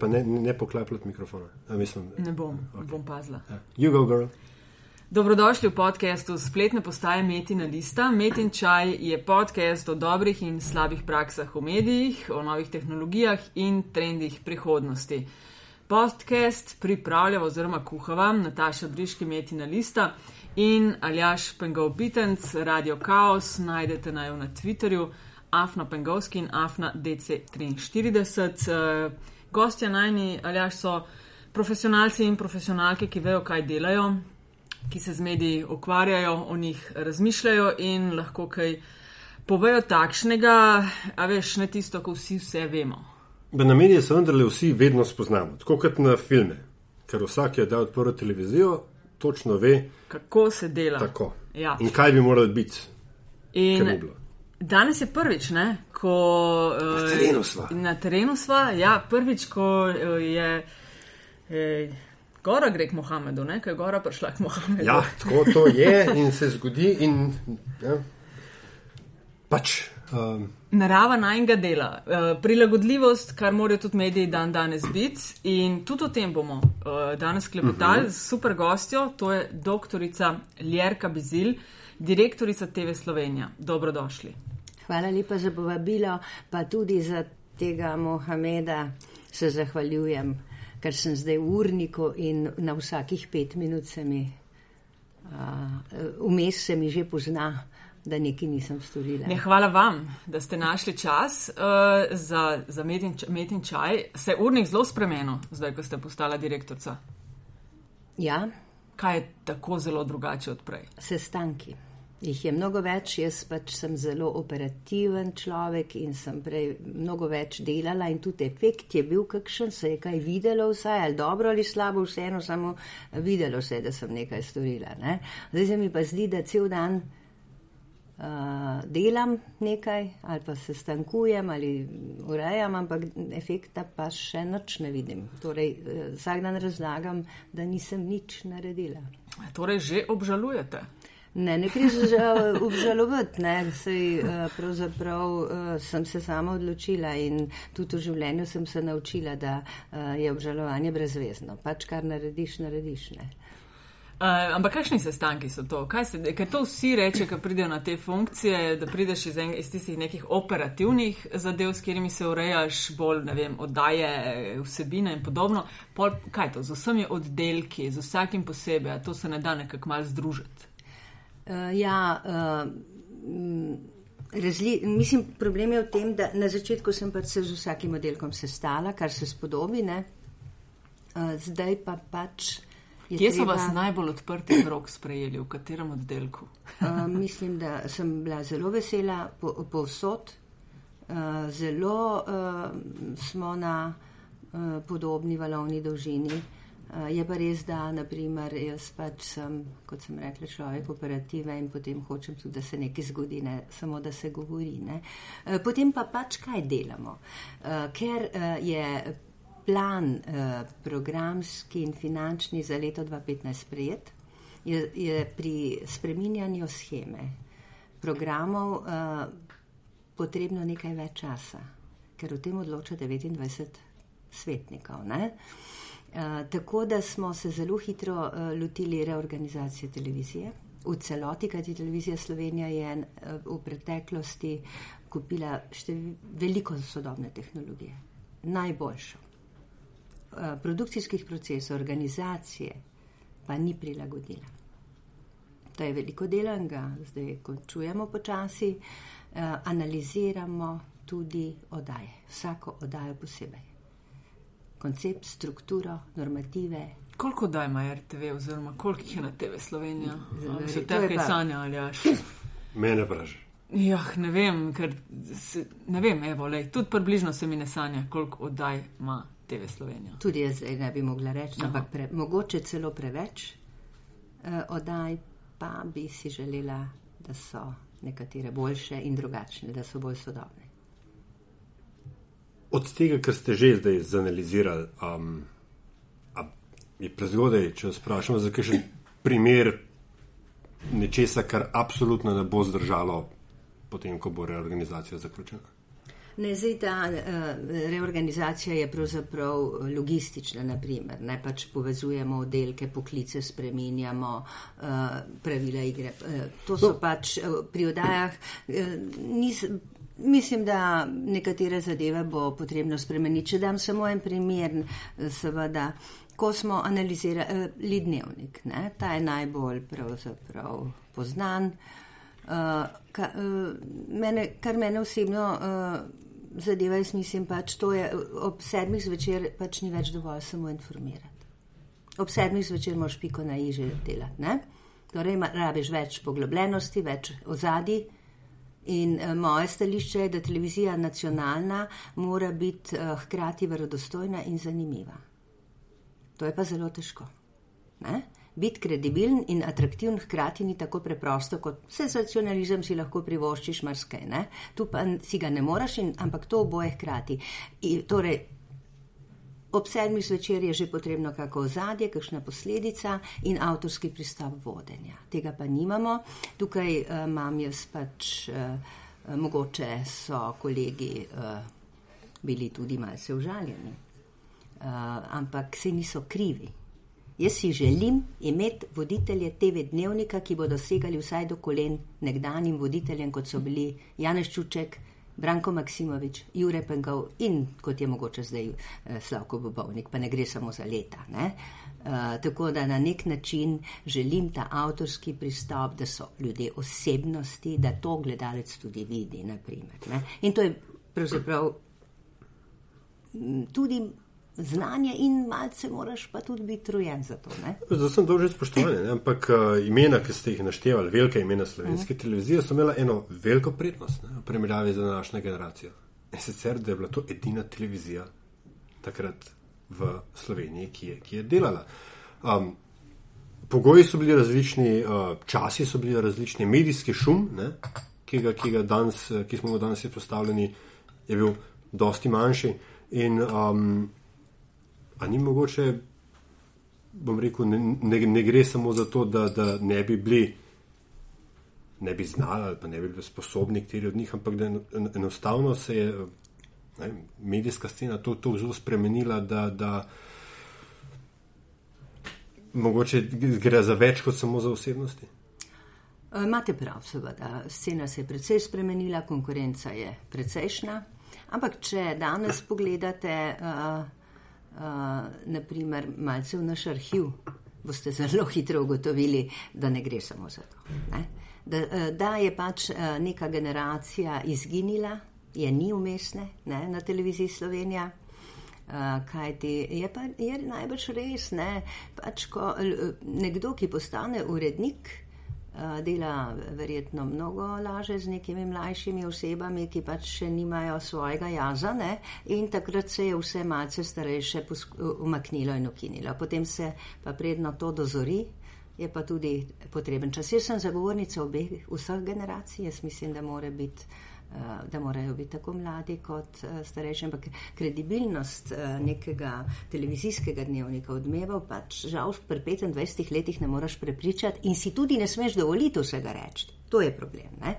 pa ne, ne poklapljati mikrofona. A, mislim, Ne bom, okay. bom pazila. ja. You go, girl. Dobrodošli v podkastu spletne postaje Metina Lista. Metin Čaj je podcast o dobrih in slabih praksah v medijih, o novih tehnologijah in trendih prihodnosti. Podcast pripravlja oziroma kuhava Nataša Briški Metina Lista in Aljaš Pengov Bitenc, Radio Chaos, najdete naj na Twitterju, Afna Pengovski in Afna DC43. Gostja najni, Aljaš, so profesionalci in profesionalke, ki vejo, kaj delajo, ki se z mediji ukvarjajo, o njih razmišljajo in lahko kaj povejo takšnega, a veš, ne tisto, ko vsi vse vemo. Be na medije se vendarle vsi vedno spoznamo, tako kot na filme, ker vsak je dal odprl televizijo, točno ve, Kako se dela. tako. Ja. In kaj bi moralo biti, In. Danes je prvič, ne, ko. eh, Na terenu sva. Na terenu sva, ja, prvič, ko eh, je. Eh, Gora gre k Mohamedu, ne, ko je gora prišla k Mohamedu. Ja, tako to je in se zgodi. In, ja, pač, um, Narava najnega dela, uh, prilagodljivost, kar morajo tudi mediji dan danes biti. In tudi o tem bomo uh, danes klepetali uh -huh. s super gostjo, to je doktorica Ljerka Bizil, direktorica TV Slovenija. Dobrodošli. Hvala lepa za povabilo, pa tudi za tega Mohameda se zahvaljujem, ker sem zdaj v urniku in na vsakih pet minut se mi, uh, vmes se mi že pozna, da nekaj nisem storila. Ne, hvala vam, da ste našli čas uh, za, za metin, metin čaj. Se je urnik zelo spremenil, zdaj, ko ste postala direktorica. Ja, Kaj je tako zelo drugače od prej? sestanki. Jih je mnogo več, jaz pač sem zelo operativen človek in sem prej mnogo več delala in tudi efekt je bil kakšen, se je kaj videlo vsaj, ali dobro ali slabo, vseeno samo videlo se je, da sem nekaj storila. Ne? Zdaj se mi pa zdi, da cel dan uh, delam nekaj ali pa se stankujem ali urejam, ampak efekta pa še nič ne vidim. Torej, uh, vsak dan razlagam, da nisem nič naredila. Torej, že obžalujete. Ne, ne gre za obžalovati, sej eh, pravzaprav eh, sem se sama odločila in tudi v življenju sem se naučila, da eh, je obžalovanje brezvezno. Pač kar narediš, narediš, ne. Uh, ampak kakšni sestanki so to? Kaj se, ker to vsi reče, ko pridejo na te funkcije, da prideš iz, en, iz tistih nekih operativnih zadev, s katerimi se urejaš, bolj, ne vem, oddaje, vsebine in podobno. Pol, kaj to, z vsemi oddelki, z vsakim posebej, to se ne da nekako mal združiti. Uh, ja, uh, razli, mislim, problem je v tem, da na začetku sem pač se z vsakim oddelkom sestala, kar se spodobi, ne. Uh, zdaj pa pač. je Kje so treba- vas najbolj odprti rok sprejeli, v katerem oddelku? Uh, mislim, da sem bila zelo vesela po- povsod. Uh, zelo uh, smo na uh, podobni valovni dolžini. Uh, je pa res, da naprimer, jaz pač sem, kot sem rekla, človek operative in potem hočem tudi, da se nekaj zgodi, ne samo da se govori. Ne. Uh, potem pa pač kaj delamo. Uh, ker je plan programski in finančni za leto 2015 sprejet, je, je pri spreminjanju scheme programov potrebno nekaj več časa, ker o tem odloča 29 svetnikov. Ne? Uh, tako da smo se zelo hitro uh, lotili reorganizacije televizije. V celoti, kajti televizija Slovenija je uh, v preteklosti kupila štev, veliko sodobne tehnologije, najboljšo. Produkcijskih procesov, organizacije pa ni prilagodila. To je veliko dela in ga zdaj končujemo počasi. Analiziramo tudi oddaje, vsako oddajo posebej. Koncept, strukturo, normative. Koliko daj ima RTV, oziroma koliko jih je na TV Slovenija? Zdaj, Se to te je kaj pa- sanja ali jaš? mene vraži. Ja, ne vem, ker se, ne vem, evo, lej, tudi približno se mi ne sanja, koliko oddaj ima TV Slovenija. Tudi jaz zdaj ne bi mogla reči, ampak pre, mogoče celo preveč uh, oddaj, pa bi si želela, da so nekatere boljše in drugačne, da so bolj sodobne. Od tega, kar ste že zdaj zanalizirali, um, je prezgodaj, če vas vprašamo za kakšen primer nečesa, kar absolutno ne bo zdržalo, potem, ko bo reorganizacija zaključena. Ne, zdaj ta uh, reorganizacija je pravzaprav logistična, naprimer, ne pač povezujemo oddelke, poklice spreminjamo, uh, pravila igre. Uh, to so no. pač uh, pri odajah. Uh, nis, mislim, da nekatere zadeve bo potrebno spremeniti. Če dam samo en primer, seveda, ko smo analizirali dnevnik, ne, ta je najbolj pravzaprav poznan. Uh, ka, uh, mene, kar mene osebno uh, zadeva, jaz mislim, pač to je ob sedmih zvečer pač ni več dovolj samo informirati. Ob sedmih zvečer moraš piko na iže delati, ne? Torej, rabiš več poglobljenosti, več ozadij. In uh, moje stališče je, da televizija nacionalna mora biti uh, hkrati verodostojna in zanimiva. To je pa zelo težko. Ne? biti kredibilen in atraktiven hkrati ni tako preprosto, kot sensacionalizem si lahko privoščiš marsikaj. Tu pa si ga ne moraš, in, ampak to oboje hkrati. In, torej, ob sedmih zvečer je že potrebno kako ozadje, kakšna posledica in avtorski pristop vodenja. Tega pa nimamo. Tukaj uh, imam jaz pač, uh, mogoče so kolegi uh, bili tudi malce užaljeni, uh, ampak se niso krivi. Jaz si želim imeti voditelje TV dnevnika, ki bodo segali vsaj do kolen nekdanjim voditeljem, kot so bili Janeš Čuček, Branko Maksimovič, Jure Pengov in kot je mogoče zdaj eh, Slavko Bobovnik, pa ne gre samo za leta. Uh, tako da na nek način želim ta avtorski pristop, da so ljudje osebnosti, da to gledalec tudi vidi. Naprimer, in to je pravzaprav tudi znanje in malce moraš pa tudi biti rojen za to. Zdaj sem dolžen spoštovati, ampak uh, imena, ki ste jih naštevali, velike imena slovenske uh -huh. televizije, so imela eno veliko prednost ne, v primerjavi z današnjo generacijo. In sicer, da je bila to edina televizija takrat v Sloveniji, ki je, ki je delala. Um, pogoji so bili različni, uh, časi so bili različni, medijski šum, ne, ki, ga, ki, ga danes, ki smo ga danes izpostavljeni, je bil dosti manjši. In um, A ni mogoče, bom rekel, ne, ne, ne gre samo za to, da, da ne bi bili, ne bi znali ali pa ne bi bili sposobni kateri od njih, ampak da enostavno se je ne, medijska scena to, to zelo spremenila, da, da mogoče gre za več kot samo za osebnosti. Imate prav, seveda. Scena se je precej spremenila, konkurenca je precejšna. Ampak, če danes pogledate, uh, naprimer, malce v naš arhiv, boste zelo hitro ugotovili, da ne gre samo za to. Da, uh, da je pač uh, neka generacija izginila, je ni umestne ne, na televiziji Slovenija. Uh, kaj ti je, pa, je najbrž res, ne? pač ko nekdo, ki postane urednik, dela verjetno mnogo laže z nekimi mlajšimi osebami, ki pač še nimajo svojega jaza ne? in takrat se je vse malce starejše umaknilo in ukinilo. Potem se pa predno to dozori, je pa tudi potreben čas. Jaz sem zagovornica obeh vseh generacij, jaz mislim, da mora biti Eh, da morajo biti tako mladi kot eh, starejši, ampak kredibilnost eh, nekega televizijskega dnevnika odmeva, pač žal pri 25 letih ne moreš prepričati in si tudi ne smeš dovoliti vsega reči. To je problem. Ne?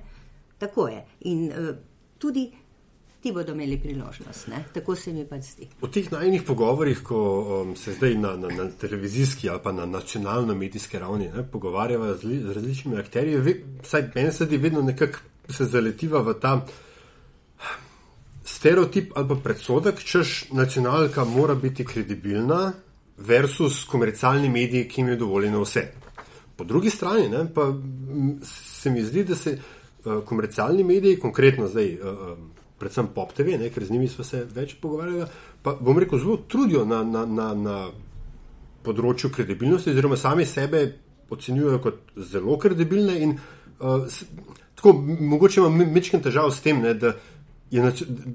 Tako je. In tudi ti bodo imeli priložnost. Ne? Tako se mi pač zdi. V teh najnih pogovorih, ko um, se zdaj na, na, na televizijski ali pa na nacionalno-medijski ravni ne, pogovarjava z, z različnimi akterji, vsaj meni se zdi vedno nekako se zaletiva v ta stereotip ali pa predsodek, češ nacionalka mora biti kredibilna versus komercialni mediji, ki jim je dovoljeno vse. Po drugi strani ne, pa se mi zdi, da se uh, komercialni mediji, konkretno zdaj, uh, predvsem Pop TV, ne, ker z njimi smo se več pogovarjali, pa bom rekel, zelo trudijo na, na, na, na področju kredibilnosti, oziroma sami sebe ocenjujejo kot zelo kredibilne in uh, Tako, mogoče imam mečken težav s tem, ne, da, je,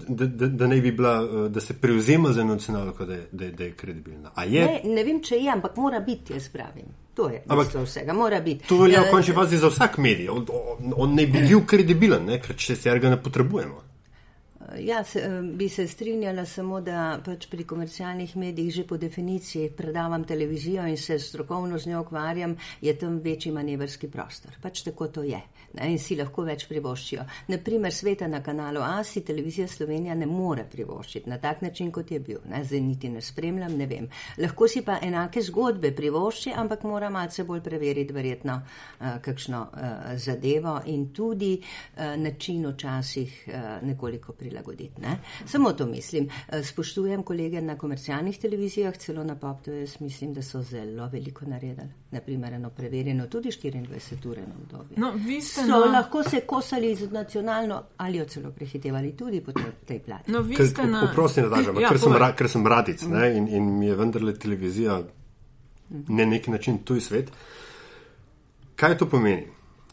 da, da, da, bi bila, eh, da se prevzema za nacionalko, da, da, da je kredibilna. Ne, ne vem, če je, ampak mora biti, jaz pravim. To je ampak, vsega, mora biti. To velja v eh, končni fazi za vsak medij. On, on, on ne bi bil kredibilen, ne, ker če se ga ne potrebujemo. Ja, se, eh, bi se strinjala samo, da pač pri komercialnih medijih že po definiciji predavam televizijo in se strokovno z njo ukvarjam, je tam večji manevrski prostor. Pač tako to je ne, in si lahko več privoščijo. Naprimer, sveta na kanalu ASI televizija Slovenija ne more privoščiti na tak način, kot je bil. Ne, zdaj niti ne spremljam, ne vem. Lahko si pa enake zgodbe privošči, ampak mora malce bolj preveriti verjetno uh, kakšno uh, zadevo in tudi uh, način včasih uh, nekoliko prilagoditi. Ne. Samo to mislim. Uh, spoštujem kolege na komercialnih televizijah, celo na PopTV, jaz mislim, da so zelo veliko naredili. Naprimer, eno preverjeno tudi 24 ure na obdobje. No, so na... lahko se kosali z nacionalno ali jo celo prehitevali tudi po tej plati. No, vi ste na. Da dažem, ja, ker, sem ra, ker sem radic ne, in, in mi je vendarle televizija ne neki način tuj svet. Kaj to pomeni?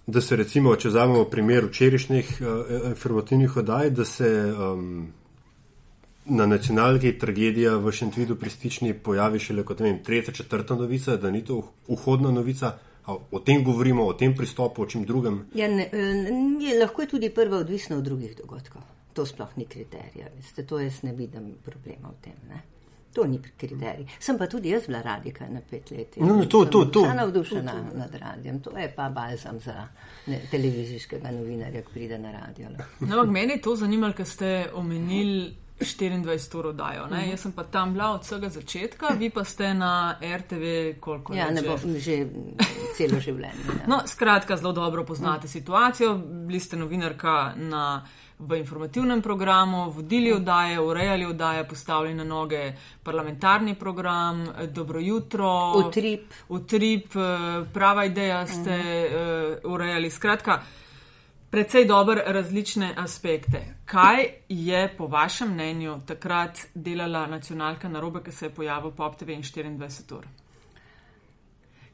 Da se recimo, če vzamemo primer včerajšnjih uh, informativnih oddaj, da se um, na nacionalki tragedija v Šentvidu pristični pojavi šele kot vem, tretja, četrta novica, da ni to vhodna novica. O tem govorimo, o tem pristopu, o čem drugem. Ja, ne, je, lahko je tudi prva odvisna od drugih dogodkov. To sploh ni kriterij. To jaz ne vidim problema v tem. Ne? To ni kriterij. Sem pa tudi jaz bila radika na pet let. No, no, to, to, to. Sem navdušena nad radijem. To je pa balzam za ne, televizijskega novinarja, ki pride na radio. No, meni je to zanimalo, ker ste omenili 24 ur dajo. Mm. Jaz sem pa tam bila od vsega začetka, vi pa ste na RTV koliko ja, ne bom že celo življenje. Ja. No, skratka, zelo dobro poznate mm. situacijo. Bili ste novinarka na, v informativnem programu, vodili oddaje, urejali oddaje, postavili na noge parlamentarni program, dobro jutro. Utrip. Utrip, eh, prava ideja ste mm. uh, urejali. Skratka, precej dober različne aspekte. Kaj je po vašem mnenju takrat delala nacionalka na robe, ki se je pojavil po TV in 24 ur?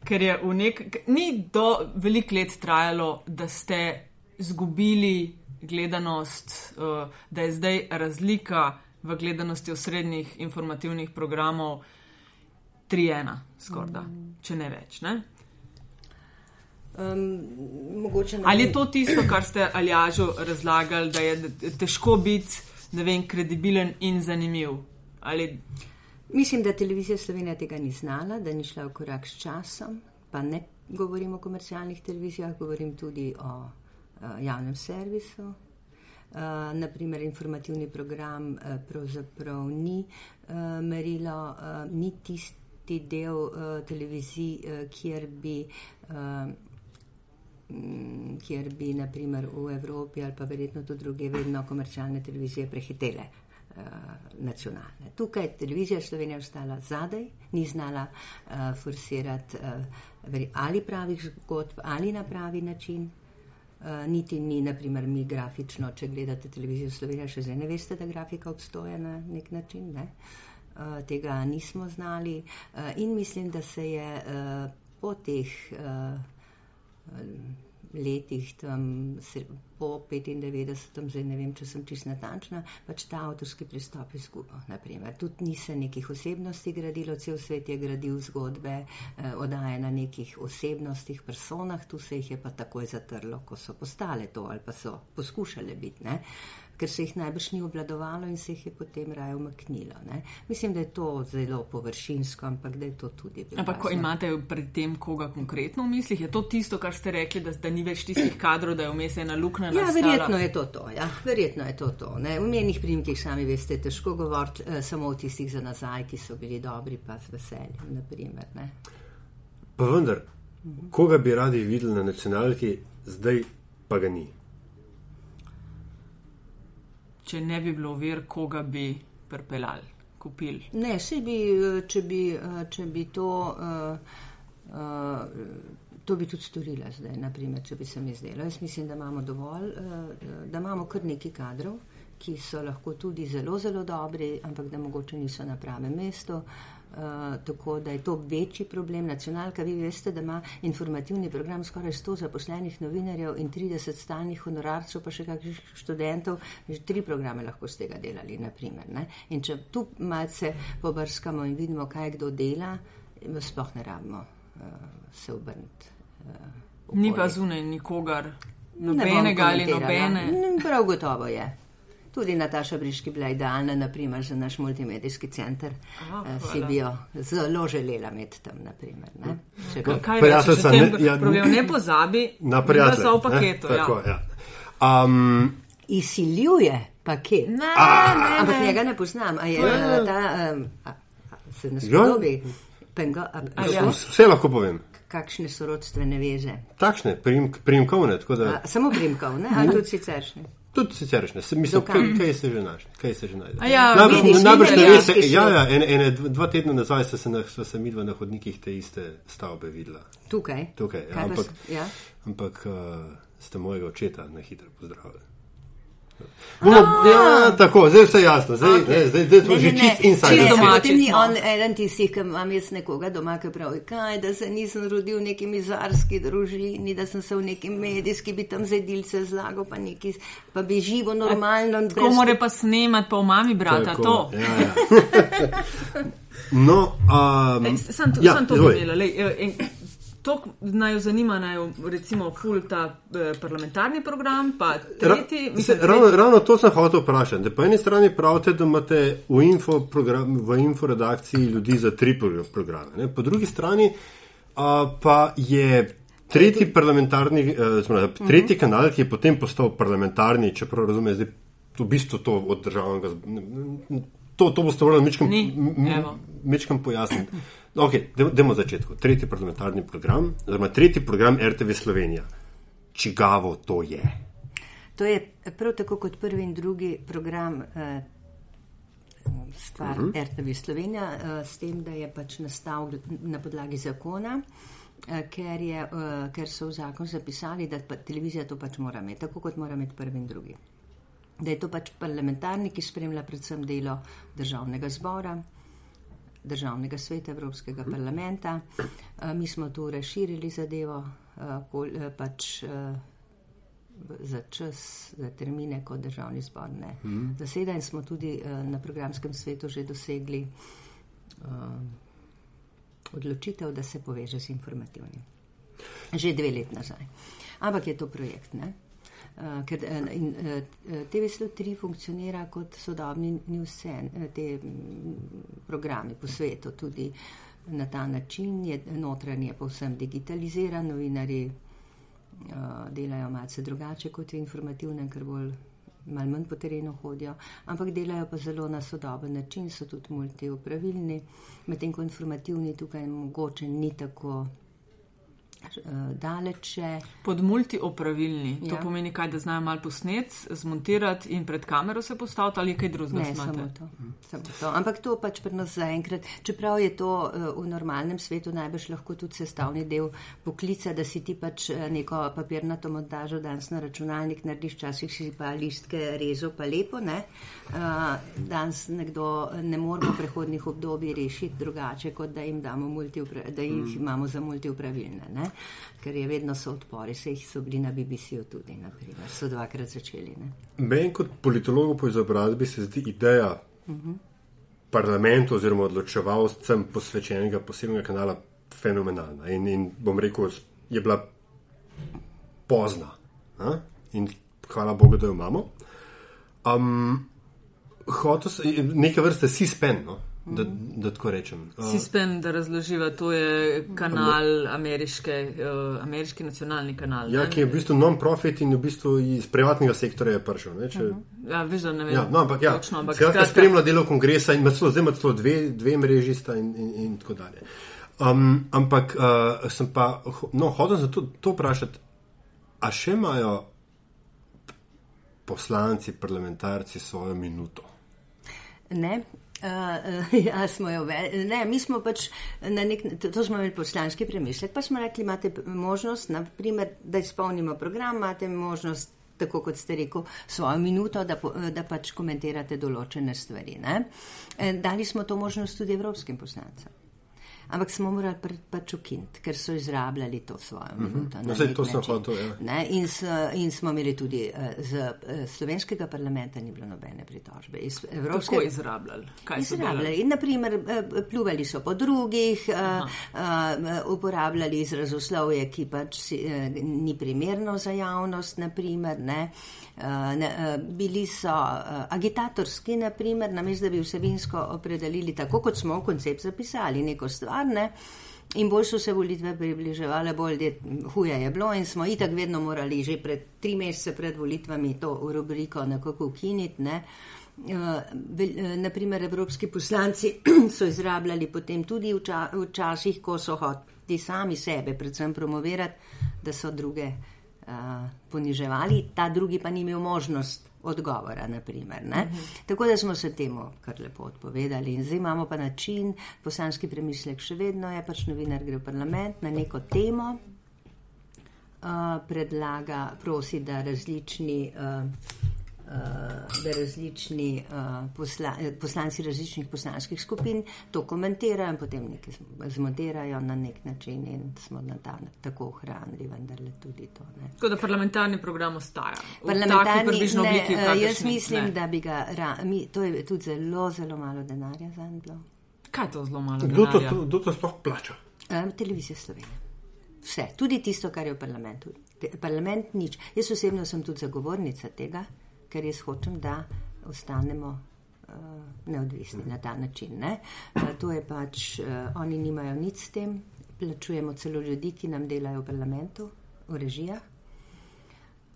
Ker je v nek, ni do velik let trajalo, da ste zgubili gledanost, uh, da je zdaj razlika v gledanosti osrednjih informativnih programov 3-1, skorda, mm. če ne več. Ne? Um, Ali je to tisto, kar ste Aljažu razlagali, da je težko biti vem, kredibilen in zanimiv? Ali... Mislim, da televizija Slovenija tega ni znala, da ni šla v korak s časom. Pa ne govorim o komercialnih televizijah, govorim tudi o uh, javnem servisu. Uh, naprimer, informativni program uh, pravzaprav ni uh, merilo, uh, ni tisti del uh, televizij, uh, kjer bi. Uh, kjer bi naprimer v Evropi ali pa verjetno tudi druge vedno komercialne televizije prehitele uh, nacionalne. Tukaj je televizija Slovenija ostala zadaj, ni znala uh, forsirati uh, ali pravih zgodb ali na pravi način. Uh, niti ni, naprimer, mi grafično, če gledate televizijo Slovenija, še zdaj ne veste, da grafika obstoja na nek način. Ne? Uh, tega nismo znali uh, in mislim, da se je uh, po teh uh, letih, tam po 95, zdaj ne vem, če sem čist natančna, pač ta avtorski pristop izgubil. Tudi ni se nekih osebnosti gradilo, cel svet je gradil zgodbe, eh, odaje na nekih osebnostih, personah, tu se jih je pa takoj zatrlo, ko so postale to ali pa so poskušale biti. Ne? ker se jih najbrž ni obladovalo in se jih je potem raje umaknilo. Ne? Mislim, da je to zelo površinsko, ampak da je to tudi. Ampak, ko imate pri tem koga konkretno v mislih, je to tisto, kar ste rekli, da, da ni več tistih kadrov, da je vmes ena luknja. Ja, verjetno je to to. Ja. Verjetno je to to. Ne? V menih primkih sami veste, težko govoriti eh, samo o tistih za nazaj, ki so bili dobri, pa z veseljem. Naprimer, pa vendar, koga bi radi videli na nacionalki, zdaj pa ga ni če ne bi bilo ver, koga bi pripeljali, kupili. Ne, se bi, če bi, če bi to, to bi tudi storila zdaj, naprimer, če bi se mi zdelo. Jaz mislim, da imamo dovolj, da imamo kar nekaj kadrov, ki so lahko tudi zelo, zelo dobri, ampak da mogoče niso na pravem mestu. Uh, tako da je to večji problem. Nacionalka, vi veste, da ima informativni program skoraj 100 zaposlenih novinarjev in 30 stalnih honorarcev, pa še kakšnih študentov, že tri programe lahko z tega delali, naprimer. Ne? In če tu malce pobrskamo in vidimo, kaj kdo dela, sploh ne rabimo uh, se obrniti. Uh, Ni pa zunaj nikogar, nobenega ali nobene. Prav gotovo je. Tudi Nataša Briški bila idealna, naprimer, za naš multimedijski center. Aha, Eh, Si bi jo zelo želela imeti tam, naprimer. Ne? Če bi- Kaj rečeš, ne- ja, ne, ne pozabi, Na da prijatelje. so v ne, paketu. Tako, ja. ja. Um, Izsiljuje paket. Ne, Ampak njega ne poznam. A je eh, ta, um, a, a, se ne Ja. spodobi? Pengo, a, a, ja. Vse lahko povem. Kakšne so rodstvene veze? Takšne, prim, primkovne, tako da A, samo primkov, ne? ali tudi siceršnje? tudi siceršne. Mislim, kaj, kaj se že naš, kaj se že najde. A ja, najbrž, vidiš, najbrž ne vidiš, veste, ja, ja, ene, ene, dv- dva tedna nazaj sta se, na, se midva na hodnikih te iste stavbe videla. Tukaj. Tukaj, ja, Kaj pa ampak, ja? ampak uh, ste mojega očeta na hitro pozdravili. No, ja, tako, zdaj je vse jasno, zdaj, okay. zdaj, zdaj to že čist Čisto inside. domači Potem ni on eden tistih, ki imam jaz nekoga doma, ki pravi, kaj, da se nisem rodil v neki mizarski družini, da sem se v neki medijski, bi tam zedilce zlagal, pa, neki, pa bi živo normalno. Ko brez- more pa snemati, pa v mami brata, Tako, to. Ja, ja. no, um, Ej, Sam to, ja, sam to izvoli. Bi delala. lej, eh, en- To naj zanima, naj recimo ful ta eh, parlamentarni program, pa tretji. Ra, mislim, se, ravno, ravno to sem hotel vprašati. Da po eni strani pravite, da imate v info, program, v info redakciji ljudi za tri progr- programe. Ne? Po drugi strani a, pa je tretji parlamentarni, eh, smo, tretji kanal, ki je potem postal parlamentarni, čeprav razumem, zdaj v bistvu to od državnega. To, to boste morali mečkam pojasniti. Ok, dajmo začetku. Tretji parlamentarni program, oziroma tretji program RTV Slovenija. Čigavo to je? To je prav tako kot prvi in drugi program eh, stvar uh -huh. RTV Slovenija, eh, s tem, da je pač nastal na podlagi zakona, eh, ker, je, eh, ker so v zakon zapisali, da pa televizija to pač mora imeti, tako kot mora imeti prvi in drugi. Da je to pač parlamentarni, ki spremlja predvsem delo državnega zbora. Državnega sveta, Evropskega parlamenta. Eh, Mi smo tu razširili zadevo, eh, eh, pač za čas, za termine, kot državni zbor ne mm. zaseda in smo tudi na programskem svetu že dosegli odločitev, da se poveže z informativnim. Že dve let nazaj. Ampak je to projekt, ne? Uh, ker uh, in, uh, TV103 funkcionira kot sodobni newsen, te mm, programi po svetu, tudi na ta način je notranje povsem digitaliziran, novinari delajo malce drugače kot v informativnem, ker bolj malo manj po terenu hodijo, ampak delajo pa zelo na sodoben način, so tudi multiupravilni, medtem ko informativni tukaj mogoče ni tako daleče. Pod multiopravilni. To Ja. pomeni, kaj, da znajo malo posnet, zmontirati in pred kamero se postaviti ali kaj drugega Ne, znate. samo to, samo to. Ampak to pač pri nas zaenkrat, čeprav je to eh, v normalnem svetu najbrž lahko tudi sestavni del poklica, da si ti pač eh, neko papirnato montažo danes na računalnik narediš, včasih si pa listke rezo pa lepo, ne. Eh, Danes nekdo ne more v prehodnih obdobjih rešiti drugače, kot da jim damo multiupra- da jih imamo za multiupravilne, ne. Ker je vedno so odpori, se jih so bili na BBC-ju tudi, naprimer, so dvakrat začeli, ne. Meni kot politologu po izobrazbi se zdi ideja parlamentu oziroma odločevalcem posvečenega posebnega kanala fenomenalna. In, in bom rekel, je bila pozna. A? In hvala Bogu, da jo imamo. Um, hotel sem, neke vrste C-SPAN, no? Da, da tako rečem. Uh, Sispen, da razloživa, to je kanal ameriške, uh, ameriški nacionalni kanal. ja, ne? ki je v bistvu non-profit in v bistvu iz privatnega sektorja je prišel. Ne, če, Ja, veš, da ne vem. Ja, no, ampak ja, točno, ampak skratka, skratka, spremlja delo kongresa in celo, zdaj ima celo dve, dve mreži sta in, in, in tako dalje. Um, ampak uh, sem pa, no, hotel sem to, to vprašati, a še imajo poslanci, parlamentarci svojo minuto? Ne. Uh, ja, smo jo ve- ne, mi smo pač na nek to, to smo imeli poslanski premislek, pa smo rekli, imate možnost, naprimer, da izpolnimo program, imate možnost, tako kot ste rekel, svojo minuto, da, da pač komentirate določene stvari. Eh, Dali smo to možnost tudi evropskim poslancem. Ampak smo morali pač ukiniti, ker so izrabljali to svojo mhm. minuto. Uh -huh. no, to so hotel, ja. in, s, in smo imeli tudi eh, z eh, slovenskega parlamenta ni bilo nobene pritožbe. Iz Evropske... Kako izrabljali? Kaj izrabljali? In naprimer eh, pluvali so po drugih, uh, uh, uporabljali izrazoslovje, ki pač si, uh, ni primerno za javnost, naprimer. Ne? Uh, ne, uh, bili so uh, agitatorski, naprimer, namesto da bi vsebinsko opredelili tako, kot smo v koncept zapisali, neko stvar. Ne? In bolj so se volitve približevale, bolj je, huje je bilo in smo itak vedno morali že pred tri mesece pred volitvami to rubriko nekako ukiniti. Ne? Uh, naprimer, evropski poslanci so izrabljali potem tudi v, ča, v časih, ko so hoteli sami sebe predvsem promovirati, da so druge uh, poniževali, ta drugi pa ni imel možnost odgovora. Naprimer, uh mhm. -huh. Tako da smo se temu kar lepo odpovedali. In zdaj imamo pa način, poslanski premislek še vedno je, pač novinar gre v parlament na neko temo, uh, predlaga, prosi, da različni. Uh, da različni uh, posla, poslanci različnih poslanskih skupin to komentirajo in potem nekaj zmontirajo na nek način in smo na ta, tako ohranili vendarle tudi to. Ne. Tako da parlamentarni program ostaja. Parlamentarni ne, obliki, uh, jaz mislim, ne. da bi ga, ra, mi, to je tudi zelo, zelo malo denarja za en blok. Kaj je to zelo malo denarja? Kdo to sploh plača? Um, televizija Slovenija. Vse, tudi tisto, kar je v parlamentu. Parlament nič. Jaz osebno sem tudi zagovornica tega ker jaz hočem, da ostanemo uh, neodvisni na ta način. Uh, to je pač, uh, oni nimajo nič s tem, plačujemo celo ljudi, ki nam delajo v parlamentu, v režijah.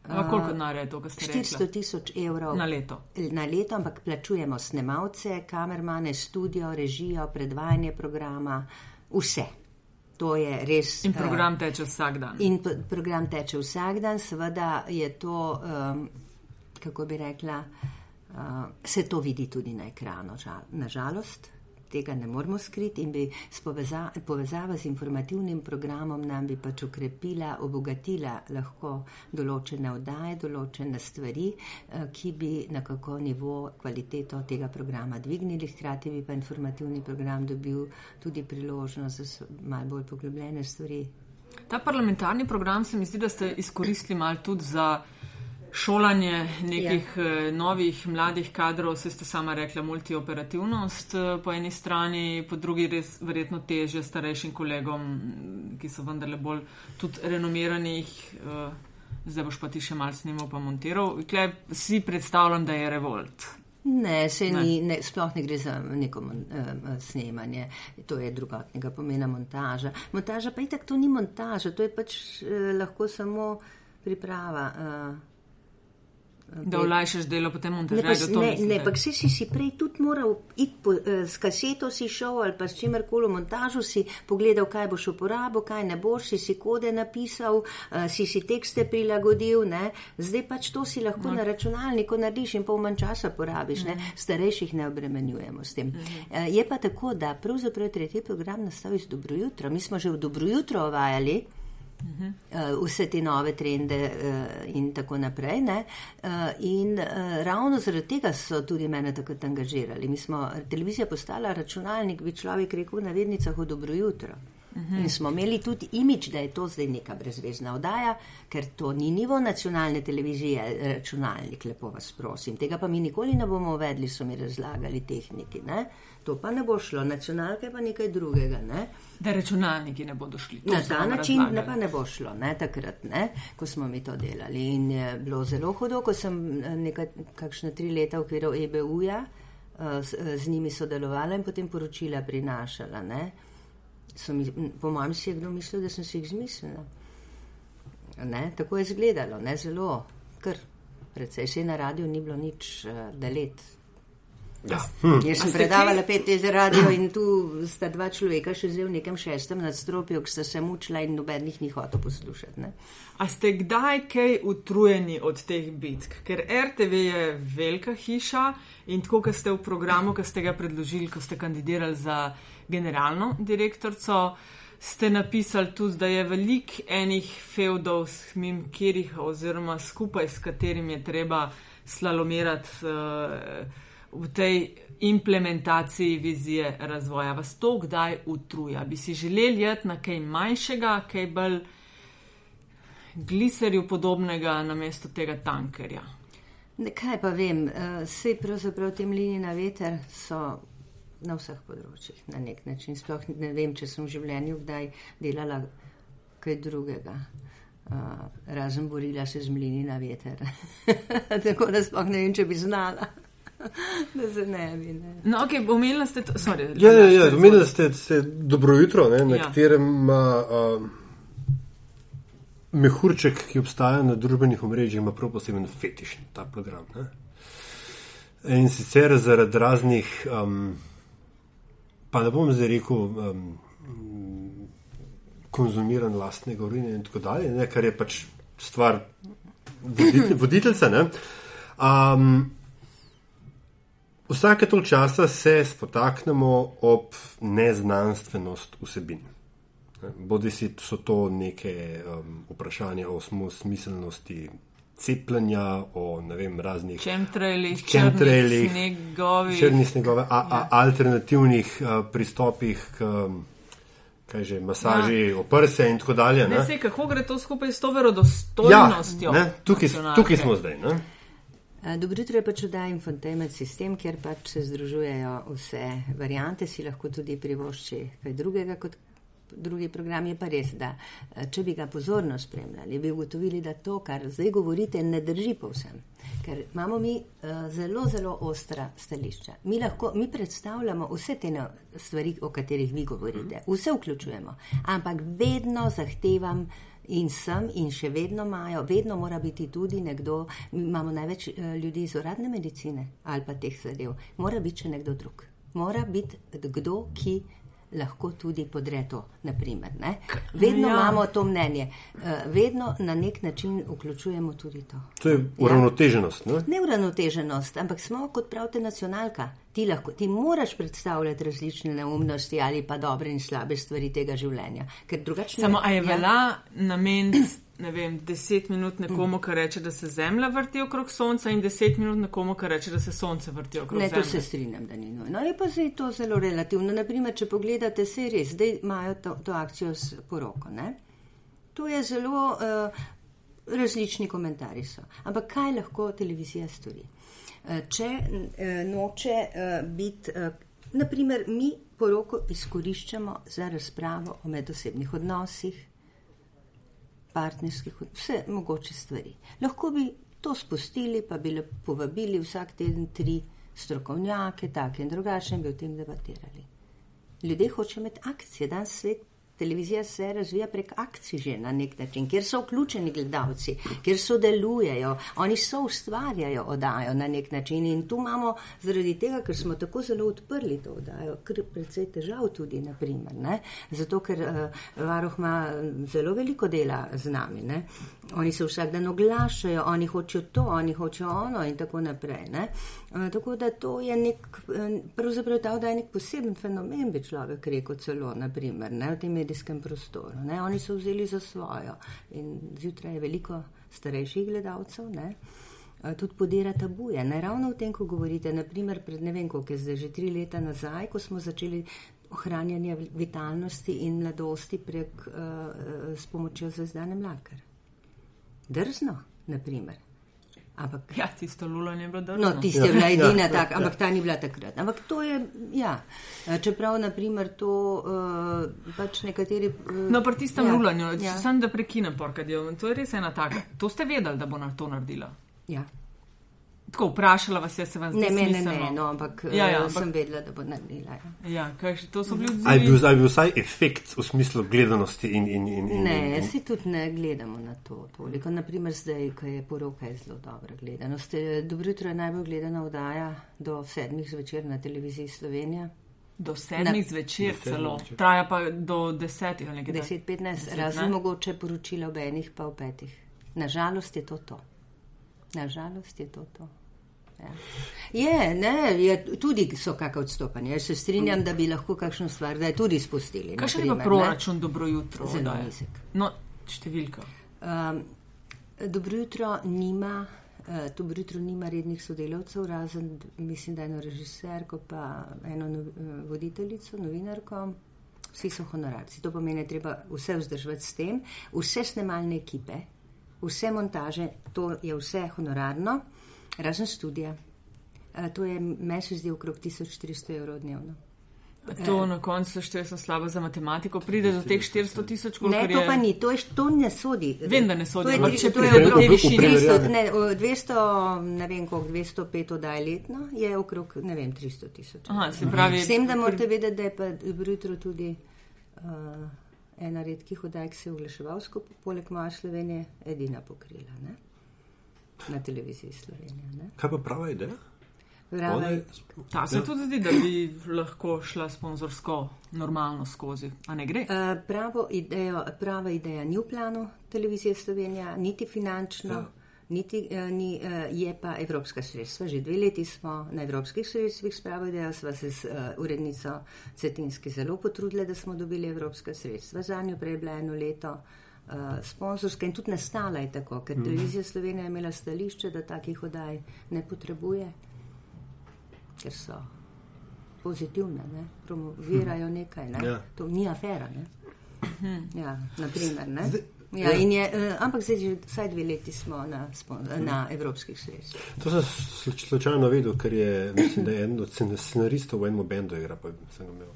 Uh, koliko denarja je to, kar ste rekli? 400 tisoč evrov na leto. Na leto, ampak plačujemo snemalce, kamermane, studio, režijo, predvajanje programa, vse. To je res. In program teče vsak dan. In program teče vsak dan, seveda je to. Um, kako bi rekla, uh, se to vidi tudi na ekranu. Nažalost, tega ne moramo skriti in bi poveza, povezava z informativnim programom nam bi pač ukrepila, obogatila lahko določene oddaje, določene stvari, uh, ki bi nekako nivo, kvaliteto tega programa dvignili, hkrati bi pa informativni program dobil tudi priložnost za malo bolj poglobljene stvari. Ta parlamentarni program se mi zdi, da ste izkoristili malo tudi za šolanje nekih ja. Eh, novih mladih kadrov, se ste sama rekla, multioperativnost eh, po eni strani, po drugi res verjetno teže starejšim kolegom, ki so vendarle bolj tudi renomiranih. Eh, zdaj boš pa ti še malce snimal, pa montiral. Klej, si predstavljam, da je revolt. Ne, se ne. ni, ne, sploh ne gre za neko uh, snemanje, to je drugatnega pomena montaža. Montaža pa itak to ni montaža, to je pač uh, lahko samo priprava. Uh, Da olajšaš delo potem montažerju. Ne, ne, pa si, si si prej tudi moral iti po, eh, s kaseto si šel ali pa s čimerkoli v montažu si pogledal, kaj boš uporabil, kaj ne boš, si si kode napisal, eh, si si tekste prilagodil, ne. Zdaj pač to si lahko no. na računalniku narediš in pol manj časa porabiš, ne. Mhm. Starejših ne obremenjujemo s tem. Mhm. Je pa tako, da pravzaprav tretji program nastal iz Dobro jutro. Mi smo že v Dobro jutro ovajali. Uh, vse te nove trende uh, in tako naprej. Uh, in uh, ravno zaradi tega so tudi mene tako angažirali. Mi smo, televizija postala računalnik, bi človek rekel, na vednicah v dobro jutro. Uhum. In smo imeli tudi imič, da je to zdaj neka brezvezna oddaja, ker to ni nivo nacionalne televizije, računalnik, lepo vas prosim. Tega pa mi nikoli ne bomo uvedli, so mi razlagali tehniki. Ne? To pa ne bo šlo, nacionalke pa nekaj drugega. Ne? Da računalniki ne bodo šli. Na ta način ne pa ne bo šlo, ne? takrat, ne? ko smo mi to delali. In je bilo zelo hudo, ko sem nekaj, kakšne tri leta v okviru EBU-ja z, z njimi sodelovala in potem poročila prinašala. Ne? Mi, po mojem si je kdo mislil, da sem si jih zmislila. Ne? Tako je izgledalo, ne zelo, ker predvsej se na radiju ni bilo nič uh, delet. Ja. Hm. Jaz sem predavala pet let za radio in tu sta dva človeka še zdaj v nekem šestem nadstropju, ki sta se mučila in nobenih ni hotel poslušati. Ne? A ste kdaj kaj utrujeni od teh bitk? Ker RTV je velika hiša in tako, kot ste v programu, ki ste ga predložili, ko ste kandidirali za generalno direktorico, ste napisali tudi, da je velik enih feudov, mim kjerih oziroma skupaj s katerim je treba slalomirati uh, v tej implementaciji vizije razvoja? Vas to kdaj utruja? Bi si želeli jeti na kaj manjšega, kaj bolj gliserju podobnega namesto tega tankerja? Kaj pa vem, vse pravzaprav te mlini na veter so na vseh področjih na nek način. Sploh ne vem, če sem v življenju kdaj delala kaj drugega. Uh, razen borila se z mlini na veter. Tako da sploh ne vem, če bi znala. da se ne bi. Ne. No, ok, omenila ste to. Sorry, Ja, ja, ja, omenili ste, ste dobro jutro, ne, na Ja. katerem ima uh, mehurček, ki obstaja na družbenih omrežjih, ima prav poseben fetiš ta program. Ne. In sicer zaradi raznih, um, pa ne bom zdaj rekel, um, konzumiran lastnega urina in tako dalje, ne, kar je pač stvar voditelj, voditeljca. Ne. Um, Vsake tol časa se spotaknemo ob neznanstvenost vsebin. Bodi si so to neke um, vprašanja o smiselnosti cepljenja, o ne vem, raznih Chemtrailih, črnih snegovih. črnih snegove, a, a, alternativnih uh, pristopih k kaj že, masaži ja. oprse in tako dalje. Ne Ne? vem, kako gre to skupaj s to Ja, verodostojnostjo. ne, tukaj, tukaj smo zdaj. Ne? Eh, Dobro jutro je pač oddaja Infotainment sistem, kjer pač se združujejo vse variante, si lahko tudi privošči kaj drugega kot drugi program. Je pa res, da eh, če bi ga pozorno spremljali, bi ugotovili, da to, kar zdaj govorite, ne drži povsem. Ker imamo mi uh, zelo, zelo ostra stališča. Mi, lahko, mi predstavljamo vse te na- stvari, o katerih vi govorite, vse vključujemo, ampak vedno zahtevam in sem in še vedno imajo, vedno mora biti tudi nekdo, imamo največ eh, ljudi iz uradne medicine ali pa teh zadev, mora biti še nekdo drug. Mora biti kdo, ki lahko tudi podre to, naprimer. Ne? Vedno Ja. ja. imamo to mnenje, eh, vedno na nek način vključujemo tudi to. To je uravnoteženost. Ne? Neuravnoteženost, ampak smo, kot pravite, nacionalka. Ti, lahko, ti moraš predstavljati različne neumnosti ali pa dobre in slabe stvari tega življenja. Ne- Samo, a je ja. vela nameniti, ne vem, deset minut nekomu, ki reče, da se Zemlja vrti okrog Sonca, in deset minut nekomu, ki reče, da se Sonce vrti okrog Ne, to Zemlje. se strinjam, da ni nujno. Je pa zdaj to zelo relativno. Naprimer, če pogledate serije, zdaj imajo to, to akcijo s poroko. Ne? To je zelo uh, različni komentarji so. Ampak kaj lahko televizija stori? Uh, če uh, noče uh, biti, naprimer, mi poroko izkoriščamo za razpravo o medosebnih odnosih, partnerskih, vse mogoče stvari. Lahko bi to spustili, pa bi povabili vsak teden tri strokovnjake, take in drugačne, in bi o tem debatirali. Ljudje hočejo imeti akcije, danes svet. Televizija se razvija prek akcij že na nek način, kjer so vključeni gledalci, kjer sodelujejo, oni so ustvarjajo oddajo na nek način in tu imamo zaradi tega, ker smo tako zelo odprli to oddajo, kar precej težav tudi, naprimer, ne? zato ker uh, varuh ima mm, zelo veliko dela z nami. Ne? Oni se vsak dan oglašajo, oni hočejo to, oni hočejo ono in tako naprej. Ne? Uh, tako da to je nek, eh, pravzaprav ta oddaja je nek poseben fenomen, bi človek rekel celo, naprimer, ne? v tem medijskem prostoru. Ne? Oni so vzeli za svojo in zjutraj je veliko starejših gledalcev. Ne? Eh, Tudi podira tabuje. Ne ravno v tem, ko govorite, naprimer, pred ne vem, koliko je zdaj, že tri leta nazaj, ko smo začeli ohranjanje vitalnosti in mladosti prek, uh, s pomočjo zvezdane mlakar. Drzno, naprimer. Ampak Ja, tisto lulanje je bilo drzno. No, tiste je bila edina ja, taka, ja. ampak ta ni bila takrat. Ampak to je, ja, čeprav, naprimer, to uh, pač nekateri. Uh, No, pri tistem ja, lulanju, Ja, ja. sem da prekinem, porkadijo. To je res ena taka. To ste vedeli, da bo na to naredila. ja. Tako vprašala vas je, se vam zdi Ne, mene smiselno? ne, no, ampak Ja, ja, ampak- sem vedela, da bo naredila. Ja. Ja, kaj, še- to so bili Ali je bil, odzivi. ali je bil vsaj efekt v smislu gledanosti in. in, in, in Ne, in, jaz si tudi ne gledamo na to toliko. Naprimer, zdaj, ko je poroka, je zelo dobra gledanost. Eh, Dobro jutro je najbolj gledana vdaja do sedmih zvečer na televiziji Slovenija. Do sedmih Na- zvečer Do celo. zvečer. Traja pa do desetih ali nekaj. 10-15, Deset, razen ne? mogoče poročila ob enih, pa ob petih. Nažalost je to to. Nažalost je to to. Ja. Je, ne, je, tudi so kakšne odstopanja. Jaz se strinjam, da bi lahko kakšno stvar zdaj tudi spustili. Kaj še je naprimer, ne. proračun, dobro jutro? Zelo nizek. No, številka. Um, dobro jutro nima Uh, tu Britru nima rednih sodelavcev, razen mislim, da eno režiserko, pa eno no, voditeljico, novinarko. Vsi so honorarci. To pomeni, da treba vse vzdrževati s tem, vse snemalne ekipe, vse montaže, to je vse honorarno, razen študija. To je mesec zdi okrog 1400 evrov dnevno. To na koncu šteje sem slabo za matematiko, pride do teh 400 tisoč, koliko Ne, to je. pa ni, to, je, to ne sodi. Vem, da ne sodi, To je, ampak če to je pride do te višine. 200, ne, o, 200, ne vem koliko, 205 oddaj letno, je okrog, ne vem, 300 tisoč. Aha, se pravi, S tem, da morate vedeti, da je pa Brutro tudi uh, ena redkih oddaj, ki se je oglaševal skupaj, poleg moje Slovenije, edina pokrila ne? Na televiziji Slovenije. Ne? Kaj pa prava ideja? Je- Ta se Ja. tudi zdi, da bi lahko šla sponzorsko normalno skozi, a ne gre? Uh, pravo idejo, prava ideja ni v planu televizije Slovenija, niti finančno, Ja. niti uh, ni, uh, je pa evropska sredstva. Že dve leti smo na evropskih sredstvih s pravo idejo, sva se s uh, urednico Cetinski zelo potrudili, da smo dobili evropska sredstva. Za njo prej je bila eno leto uh, sponsorska in tudi nastala je tako, ker mm. televizija Slovenija je imela stališče, da takih oddaj ne potrebuje, ker so pozitivne, ne? promovirajo nekaj. Ne? Ja. To ni afera. Ne? Ja, naprimer, ne? Ja, ja. in je, eh, ampak zdaj že vsaj dve leti smo na, na evropskih sredstvih. To sem sl- slučajno vedel, ker je, mislim, da je eden od scen- scenaristov v enem bendu igra, pa sem ga imel.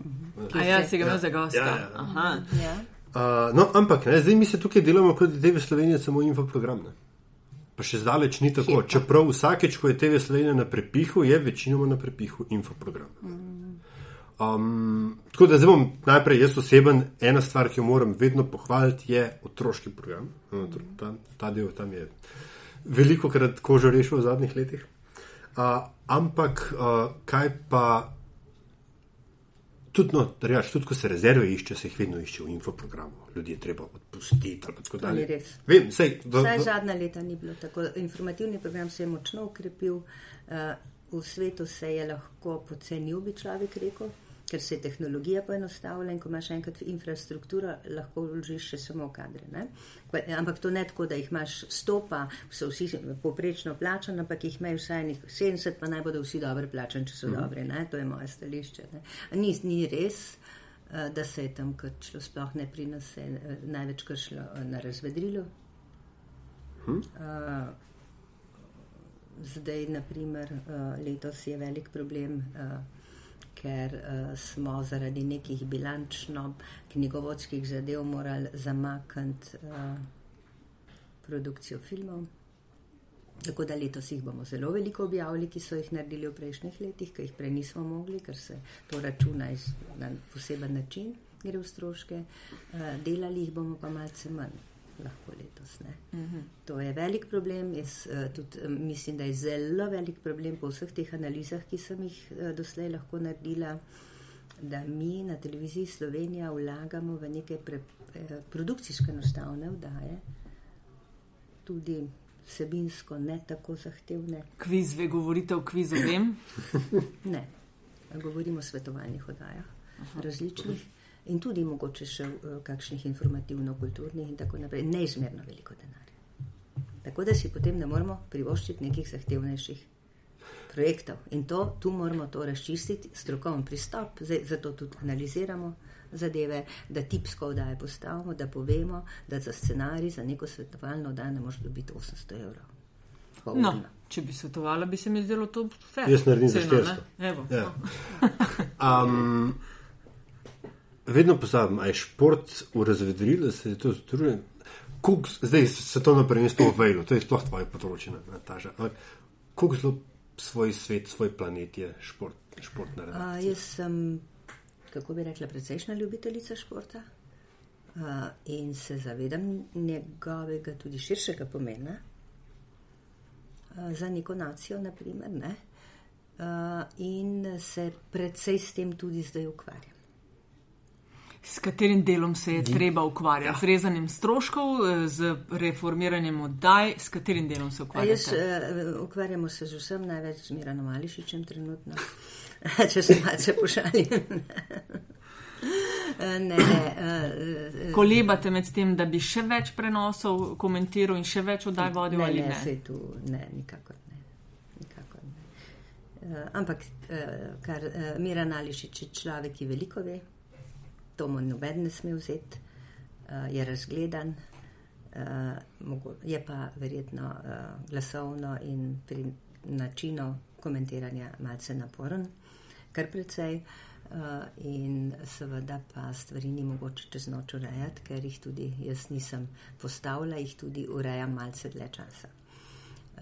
A ja, si ga imel za Ja, gosta. ja, ja. Aha. Ja. Uh, no, ampak ne, zdaj mi se tukaj delamo kot TV Slovenija samo infoprogram. Ne? Pa še zdaleč ni tako. Pa? Čeprav vsakeč, ko je TV Slovenija na prepihu, je večinoma na prepihu infoprogram. Um, tako da zdaj bom najprej jaz oseben. Ena stvar, ki jo moram vedno pohvaliti, je otroški program. No, Ta, ta del tam je veliko krat kožo rešil v zadnjih letih. Uh, ampak uh, kaj pa tudi, no, reč, tudi ko se rezerve išče, se jih vedno išče v infoprogramu. Ljudje je treba odpustiti ali tako dalje. Vem, sej, v, Vsaj v, zadnja leta ni bilo tako. Informativni program se je močno ukrepil, eh, v svetu se je lahko pocenil, bi človek rekel, ker se je tehnologija poenostavila in ko imaš enkrat infrastrukturo, lahko vložiš še samo kadre. Ne? Ampak to ne tako, da jih imaš stopa, so vsi poprečno plačani, ampak jih imaš vsaj enih 70, pa naj bodo vsi dobro plačani, če so mm. dobri. Ne? To je moje stališče. Ne? Ni, ni res. eh, Da se je tam krčilo, sploh ne pri nas, se je eh, največ kršilo eh, na razvedrilu, Uh, zdaj, naprimer, letos je velik problem, ker uh, smo zaradi nekih bilančno knjigovodskih zadev morali zamakniti uh, produkcijo filmov. Tako da letos jih bomo zelo veliko objavili, ki so jih naredili v prejšnjih letih, ki jih prej nismo mogli, ker se to računa iz, na poseben način, gre v stroške. Uh, delali jih bomo pa malce manj, lahko letos. Ne. To je velik problem. Jaz uh, tudi um, mislim, da je zelo velik problem po vseh teh analizah, ki sem jih uh, doslej lahko naredila, da mi na televiziji Slovenija vlagamo v neke pre, eh, produkcijske enostavne vdaje, tudi vsebinsko ne tako zahtevne. Kviz, ve govorite o kvizu, vem. Ne, govorimo o svetovalnih oddajah, različnih in tudi mogoče še uh, kakšnih informativno-kulturnih in tako naprej. Neizmerno veliko denarja. Tako da si potem ne moremo privoščiti nekih zahtevnejših projektov. In to, tu moramo to razčistiti, strokoven pristop, zdaj, zato tudi analiziramo zadeve, da tipsko oddaje postavimo, da povemo, da za scenarij, za neko svetovalno oddajo ne moreš dobiti 800 evrov. No, če bi svetovala, bi se mi zdelo to fair. Jaz naredim za Cena, 400. ne? Evo, Ja. no. Um, vedno pozabim, a je šport da se je to združuje. Kuk, zdaj se to na prvenstvo v Vejlu, to je sploh tvoje področje. Ampak kako zelo svoj svet, svoj planet je šport, športna A, redakcija? jaz sem, kako bi rekla, precejšna ljubiteljica športa a, in se zavedam njegovega tudi širšega pomena a, za neko nacijo, naprimer, ne? A, in se precej s tem tudi zdaj ukvarjam. S katerim delom se je treba ukvarjati? Ja. Z rezanjem stroškov, eh, z reformiranjem oddaj, s katerim delom se A jaz ukvarjate? uh, ukvarjamo se z vsem, največ z Miranom Mališičem trenutno, če se malce pošalim. Eh, ne, ne, Kolebate med tem, da bi še več prenosov komentiral in še več oddaj vodil ne, ali ne, ne? tu, ne, nikakor ne. Nikakor ne. Uh, ampak, uh, kar uh, Miran Ališič je človek, ki veliko ve, to mu noben ne sme vzeti, uh, je razgledan, uh, je pa verjetno uh, glasovno in pri načinu komentiranja malce naporen, kar precej. Uh, in seveda pa stvari ni mogoče čez noč urejati, ker jih tudi jaz nisem postavila, jih tudi urejam malce dlje časa.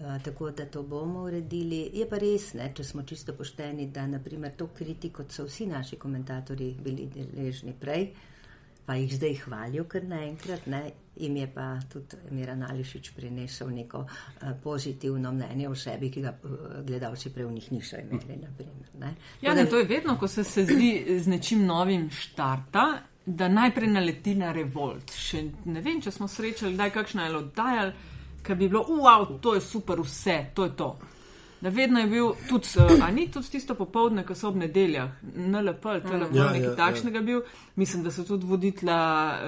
Uh, tako da to bomo uredili. Je pa res, ne, če smo čisto pošteni, da naprimer to kritiko, kot so vsi naši komentatorji bili deležni prej, pa jih zdaj hvalijo kar naenkrat, ne, jim je pa tudi Miran Ališič prinesel neko uh, pozitivno mnenje o sebi, ki ga uh, gledalci prej v njih niso imeli. Naprimer, ne. Ja, ne, to je vedno, ko se, se zdi z nečim novim štarta, da najprej naleti na revolt. Še ne vem, če smo srečali, da je kakšna je oddajal, ki bi bilo, wow, to je super, vse, to je to. Da vedno je bil tudi, uh, a ni tudi tisto popovdne, ko so ob nedeljah, NLP, telefon, Ja, ja, nekaj ja, ja, ja. takšnega bil. Mislim, da so tudi voditla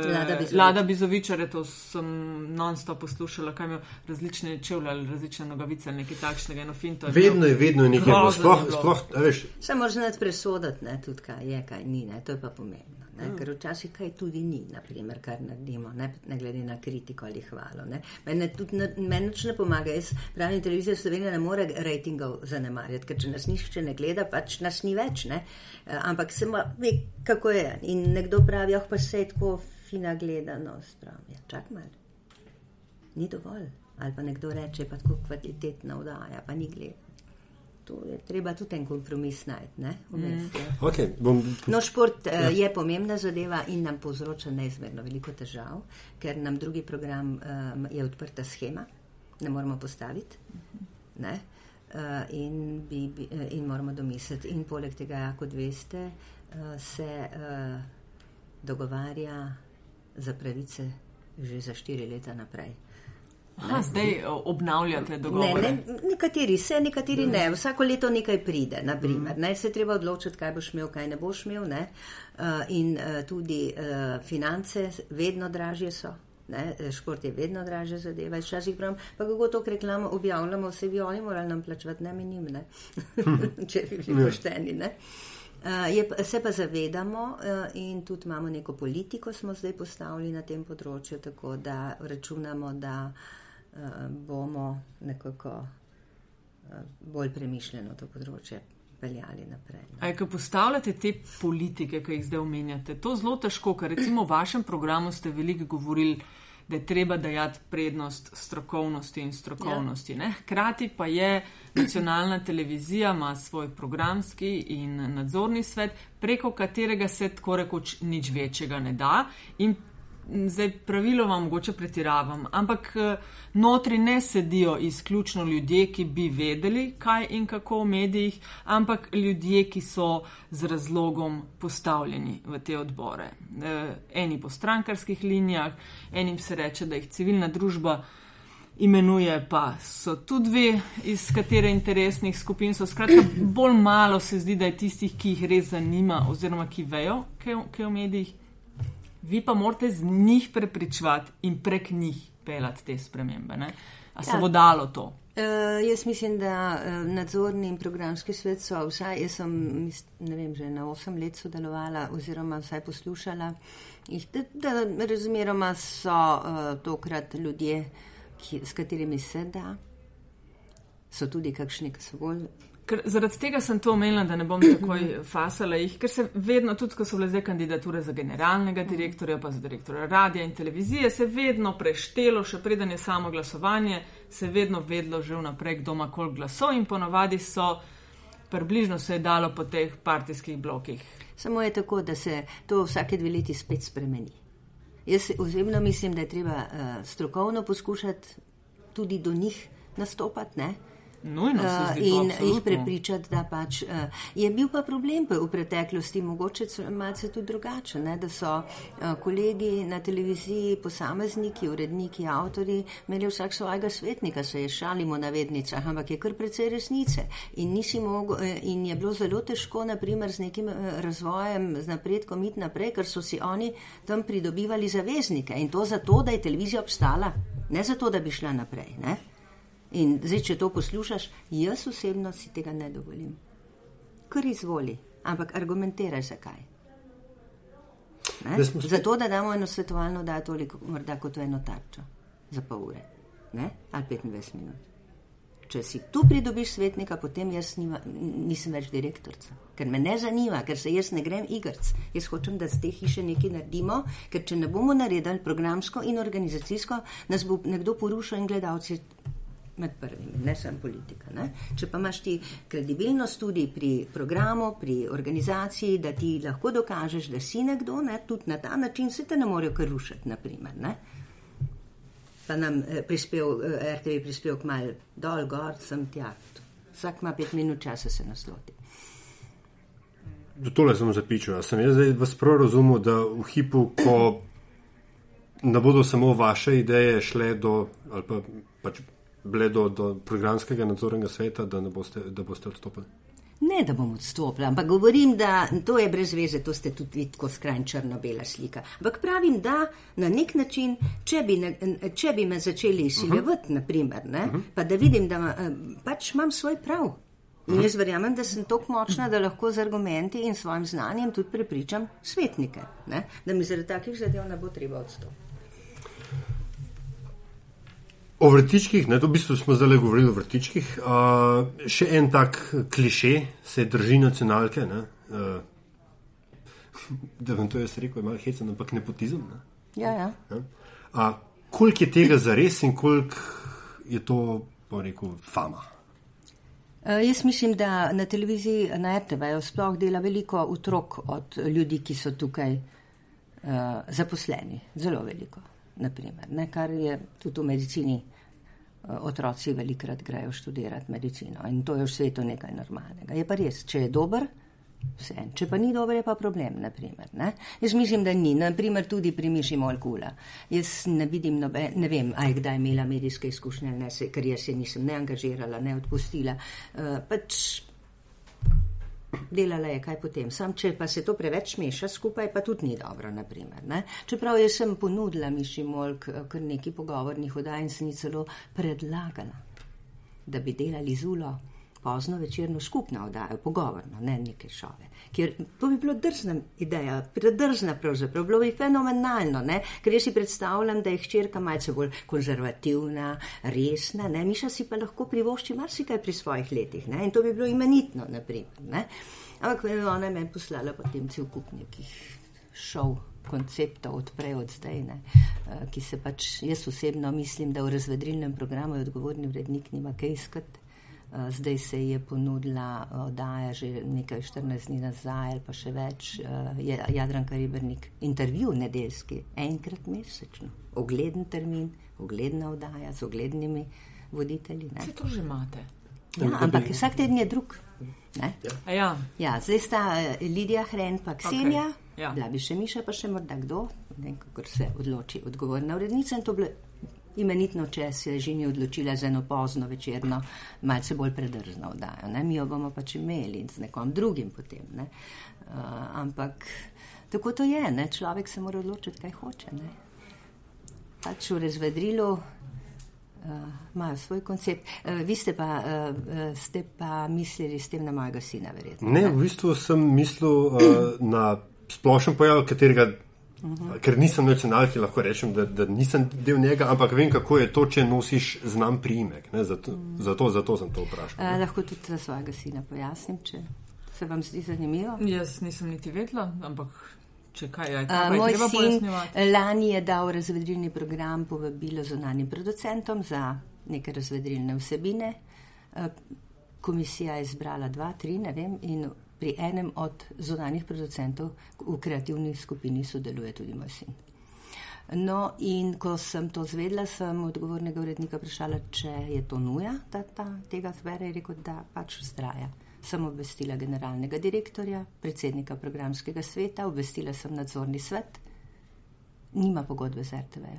Lada Bizovič. Lada Bizovičare, to sem non-stop poslušala, kaj imajo različne čevlje ali različne nogavice ali nekaj takšnega. eno finto je Vedno bilo. je, vedno je nekaj. Sploh, sploh, veš, Se moraš znati presoditi, ne, tudi kaj je, kaj ni, ne, to je pa pomembno. Ne, Mm. ker včasih kaj tudi ni, naprimer, kar naredimo, ne, ne glede na kritiko ali hvalo. Ne. Meni tudi ne, meni nič ne pomaga, jaz pravim, televizija Slovenija ne more rejtingov zanemarjati, ker če nas nihče ne gleda, pač nas ni več. Ne. Eh, Ampak se ma ve, kako je. In nekdo pravi, oh pa se je tako fina gledanost. Pravim, ja, čak mal. Ni dovolj. Ali pa nekdo reče, pa tako kvalitetna vdaja, pa ni gleda. To je treba tudi en kompromis najti, ne? Vmes, ja. okay, bom, No, šport ja. je pomembna zadeva in nam povzroča neizmerno veliko težav, ker nam drugi program um, je odprta schema, ne moramo postaviti. Ne? Uh, in, bi, bi, eh, in moramo domisliti. In poleg tega, kot veste, uh, se uh, dogovarja za pravice že za štiri leta naprej. Aha, zdaj o, obnavljate Ne, dogovore. ne, nekateri se, nekateri ne. Vsako leto nekaj pride, naprimer. Ne, se treba odločiti, kaj boš imel, kaj ne boš imel. Ne. Uh, in uh, tudi uh, finance vedno dražje so. Ne, šport je vedno dražja zadeva. Včasih pravim, pa kako to reklamo objavljamo, vse bi oni morali nam plačevati, ne menim, ne. če bi bili pošteni. Ne. Uh, je, pa- se pa zavedamo uh, in tudi imamo neko politiko, smo zdaj postavili na tem področju, tako da računamo, da uh, bomo nekako uh, bolj premišljeno to področje peljali naprej. ne. A je, ko postavljate te politike, ki jih zdaj omenjate, to zelo težko, ker recimo v vašem programu ste veliko govorili, da je treba dajati prednost strokovnosti in strokovnosti. Ja. Hkrati pa je nacionalna televizija, ima svoj programski in nadzorni svet, preko katerega se tako rekoč nič večjega ne da. In Zdaj, praviloma, mogoče pretiravam, ampak eh, notri ne sedijo izključno ljudje, ki bi vedeli, kaj in kako v medijih, ampak ljudje, ki so z razlogom postavljeni v te odbore. Eh, Eni po strankarskih linijah, enim se reče, da jih civilna družba imenuje, pa so tudi dve, iz katere interesnih skupin so. Skratka, bolj malo se zdi, da je tistih, ki jih res zanima, oziroma ki vejo, kaj je v medijih. Vi pa morate z njih prepričevati in prek njih pelati te spremembe. Ne? A se Ja. bo dalo to? Uh, jaz mislim, da uh, nadzorni in programski svet so vsaj, jaz sem mis- ne vem, že na osem let sodelovala oziroma vsaj poslušala jih, da, da razmeroma so uh, tokrat ljudje, ki, s katerimi se da. So tudi kakšni, ki so bolj Ker, zaradi tega sem to omenila, da ne bom takoj fasala jih, ker se vedno, tudi ko so bile zdaj kandidature za generalnega direktorja, pa za direktorja radia in televizije, se vedno preštelo, še preden je samo glasovanje, se vedno vedlo že vnaprej, kdo ima koliko glasov in ponavadi so, približno se je dalo po teh partijskih blokih. Samo je tako, da se to vsake dve leti spet spremeni. Jaz osebno mislim, da je treba uh, strokovno poskušati tudi do njih nastopati, ne? Nujno se Uh, zdi to in absolutno. jih prepričati, da pač uh, je bil pa problem pa v preteklosti, mogoče malce tudi drugače, ne, da so uh, kolegi na televiziji, posamezniki, uredniki, avtori imeli vsak svojega svetnika, se je šalimo na vednicah, ampak je kar precej resnice. In, mogel, eh, in je bilo zelo težko, naprimer, z nekim eh, razvojem, z napredkom iti naprej, ker so si oni tam pridobivali zaveznike in to zato, da je televizija obstala, ne zato, da bi šla naprej. Ne. In zdaj, če to poslušaš, jaz osebno si tega ne dovolim. Kar izvoli, ampak argumentiraj zakaj. Smo spet- Zato, da damo eno svetovalno dajo toliko, morda kot eno tarčo za pol ure ne? ali 25 minut. Če si tu pridobiš svetnika, potem jaz nima, nisem več direktorica. Ker me ne zanima, ker se jaz ne grem igrc. Jaz hočem, da z te hiše nekaj naredimo, ker če ne bomo naredili programsko in organizacijsko, nas bo nekdo porušil in gledalci med prvimi, ne samo politika. Ne? Če pa imaš ti kredibilnost tudi pri programu, pri organizaciji, da ti lahko dokažeš, da si nekdo, ne? tudi na ta način se te ne morejo kar rušiti, naprimer. Ne? Pa nam eh, prispev, eh, RTV prispevek mal dol, gor, sem tja. Vsak ima pet minut časa se nasloti. Tole sem zapičil. A Sem jaz zdaj vas prav razumel, da v hipu, ko ne bodo samo vaše ideje šle do, ali pa pač bile do, do programskega nadzornega sveta, da, boste, da boste odstopili? Ne, da bom odstopila, ampak govorim, da to je brez veze, to ste tudi vi tako skrajno črno-bela slika. Ampak pravim, da na nek način, če bi, ne, če bi me začeli izsiljevati, naprimer, ne, pa da vidim, da eh, pač imam svoj prav. In jaz verjamem, da sem tako močna, da lahko z argumenti in svojim znanjem tudi prepričam svetnike, ne, da mi zaradi takih zadev ne bo treba odstopiti. O vrtičkih, ne, v bistvu smo zdaj govorili o vrtičkih. Uh, še en tak kliše se drži nacionalke. Ne, uh, da vam to jaz rekel, je malo hecen, ampak nepotizem. Ne. Ja, ja. Ne? A, koliko je tega zares in koliko je to, pa rekel, fama? Uh, jaz mislim, da na televiziji, na RTV-ju sploh dela veliko otrok od ljudi, ki so tukaj uh, zaposleni. Zelo veliko, naprimer, ne, kar je tudi v medicini. uh, Otroci velikrat grejo študirati medicino in to je v svetu nekaj normalnega. Je pa res, če je dober, vse. Če pa ni dober, je pa problem. Naprimer, ne? Jaz mislim, da ni. Naprimer, tudi pri Miši Molkula. Jaz ne vidim, nobe, ne vem, aj kdaj imela medijske izkušnje, ne, se, ker jaz se nisem ne angažirala, ne odpustila. Uh, pač delala je kaj potem. Sam, če pa se to preveč meša skupaj, pa tudi ni dobro. Naprimer, ne? Čeprav jaz sem ponudila Miši Molk eh, kar nekaj pogovornih oddaj in sem ji celo predlagala, da bi delali zulo pozno večerno skupno oddajo, pogovorno, ne neke šove. Ker to bi bilo drzna ideja, predrzna pravzaprav, bilo bi fenomenalno, ne? ker jaz si predstavljam, da je hčerka malce bolj konzervativna, resna, ne? Miša si pa lahko privošči marsikaj pri svojih letih ne? in to bi bilo imenitno, naprimer. Ne? Ampak eh, ona je meni poslala potem cel kup nekih šov. Konceptov odprej od zdaj, ne, eh, ki se pač jaz osebno mislim, da v razvedrilnem programu je odgovorni vrednik nima kaj iskati. Eh, Zdaj se je ponudila oddaja že nekaj 14 dni nazaj, ali pa še več, eh, je Jadranka Ribernik, intervju nedeljski, enkrat mesečno, ogleden termin, ogledna oddaja z oglednimi voditelji. Ne? Vse to že imate. Ja, ampak vsak teden je drug. Ne? A ja, Ja, zdaj sta eh, Lidija Hren pa Ksenija, Okej, ja. bila bi še Miša, pa še morda kdo, ne vem, kako se odloči odgovorna urednica in to bilo imenitno, če se je že ni odločila za eno pozno večerno, malce bolj predrzno oddajo. Ne? Mi jo bomo pač imeli in z nekom drugim potem. Ne? Uh, ampak tako to je, ne? človek se mora odločiti, kaj hoče. Ne? Pač v razvedrilu uh, imajo svoj koncept. Uh, vi ste pa, uh, ste pa mislili s tem na mojega sina, verjetno. Ne, v bistvu sem mislil uh, na splošen pojav, katerega. Uh -huh. Ker nisem nacionalki, lahko rečem, da, da nisem del njega, ampak vem, kako je to, če nosiš znam priimek. ne, Zato, zato, zato sem to vprašal. Uh, lahko tudi za svojega sina pojasnim, če se vam zdi zanimivo. jaz nisem niti vedela, ampak če kaj je, Uh, kaj je moj sin lani je dal razvedrilni program povabilo zunanim producentom za neke razvedrilne vsebine. Uh, komisija je izbrala dva, tri, ne vem, in pri enem od zunanih producentov v kreativni skupini sodeluje tudi moj sin. No, in ko sem to zvedla, sem odgovornega urednika vprašala, če je to nuja, da ta, tega zbere, in rekel, da pač vztraja. Sem obvestila generalnega direktorja, predsednika programskega sveta, obvestila sem nadzorni svet, nima pogodbe z RTV.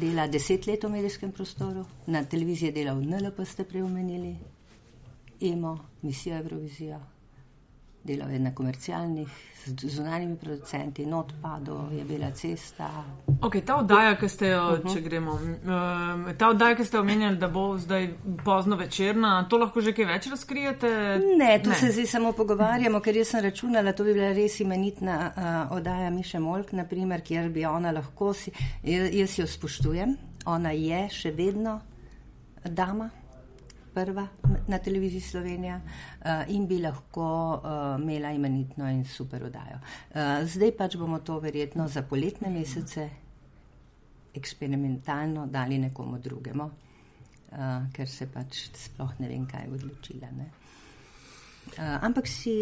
Dela deset let v medijskem prostoru, na televiziji je delal NLP, ste preomenili, EMO, misijo Eurovizija, delal je na komercialnih, z zunanjimi producenti, not pado, je bila cesta. Ok, ta oddaja, ki ste jo, uh -huh. če gremo, um, ta oddaja, ki ste omenjali, da bo zdaj pozno večerna, to lahko že kaj več razkrijete? Ne, tu ne. se zdaj samo pogovarjamo, ker jaz sem računala, to bi bila res imenitna uh, oddaja Miše Molk, naprimer, kjer bi ona lahko si, jaz, jaz jo spoštujem, ona je še vedno dama prva na televiziji Slovenija uh, in bi lahko uh, imela imenitno in super oddajo. Uh, zdaj pač bomo to verjetno za poletne mesece eksperimentalno dali nekomu drugemu, ker se pač sploh ne vem, kaj je odločila. Ne? Ampak si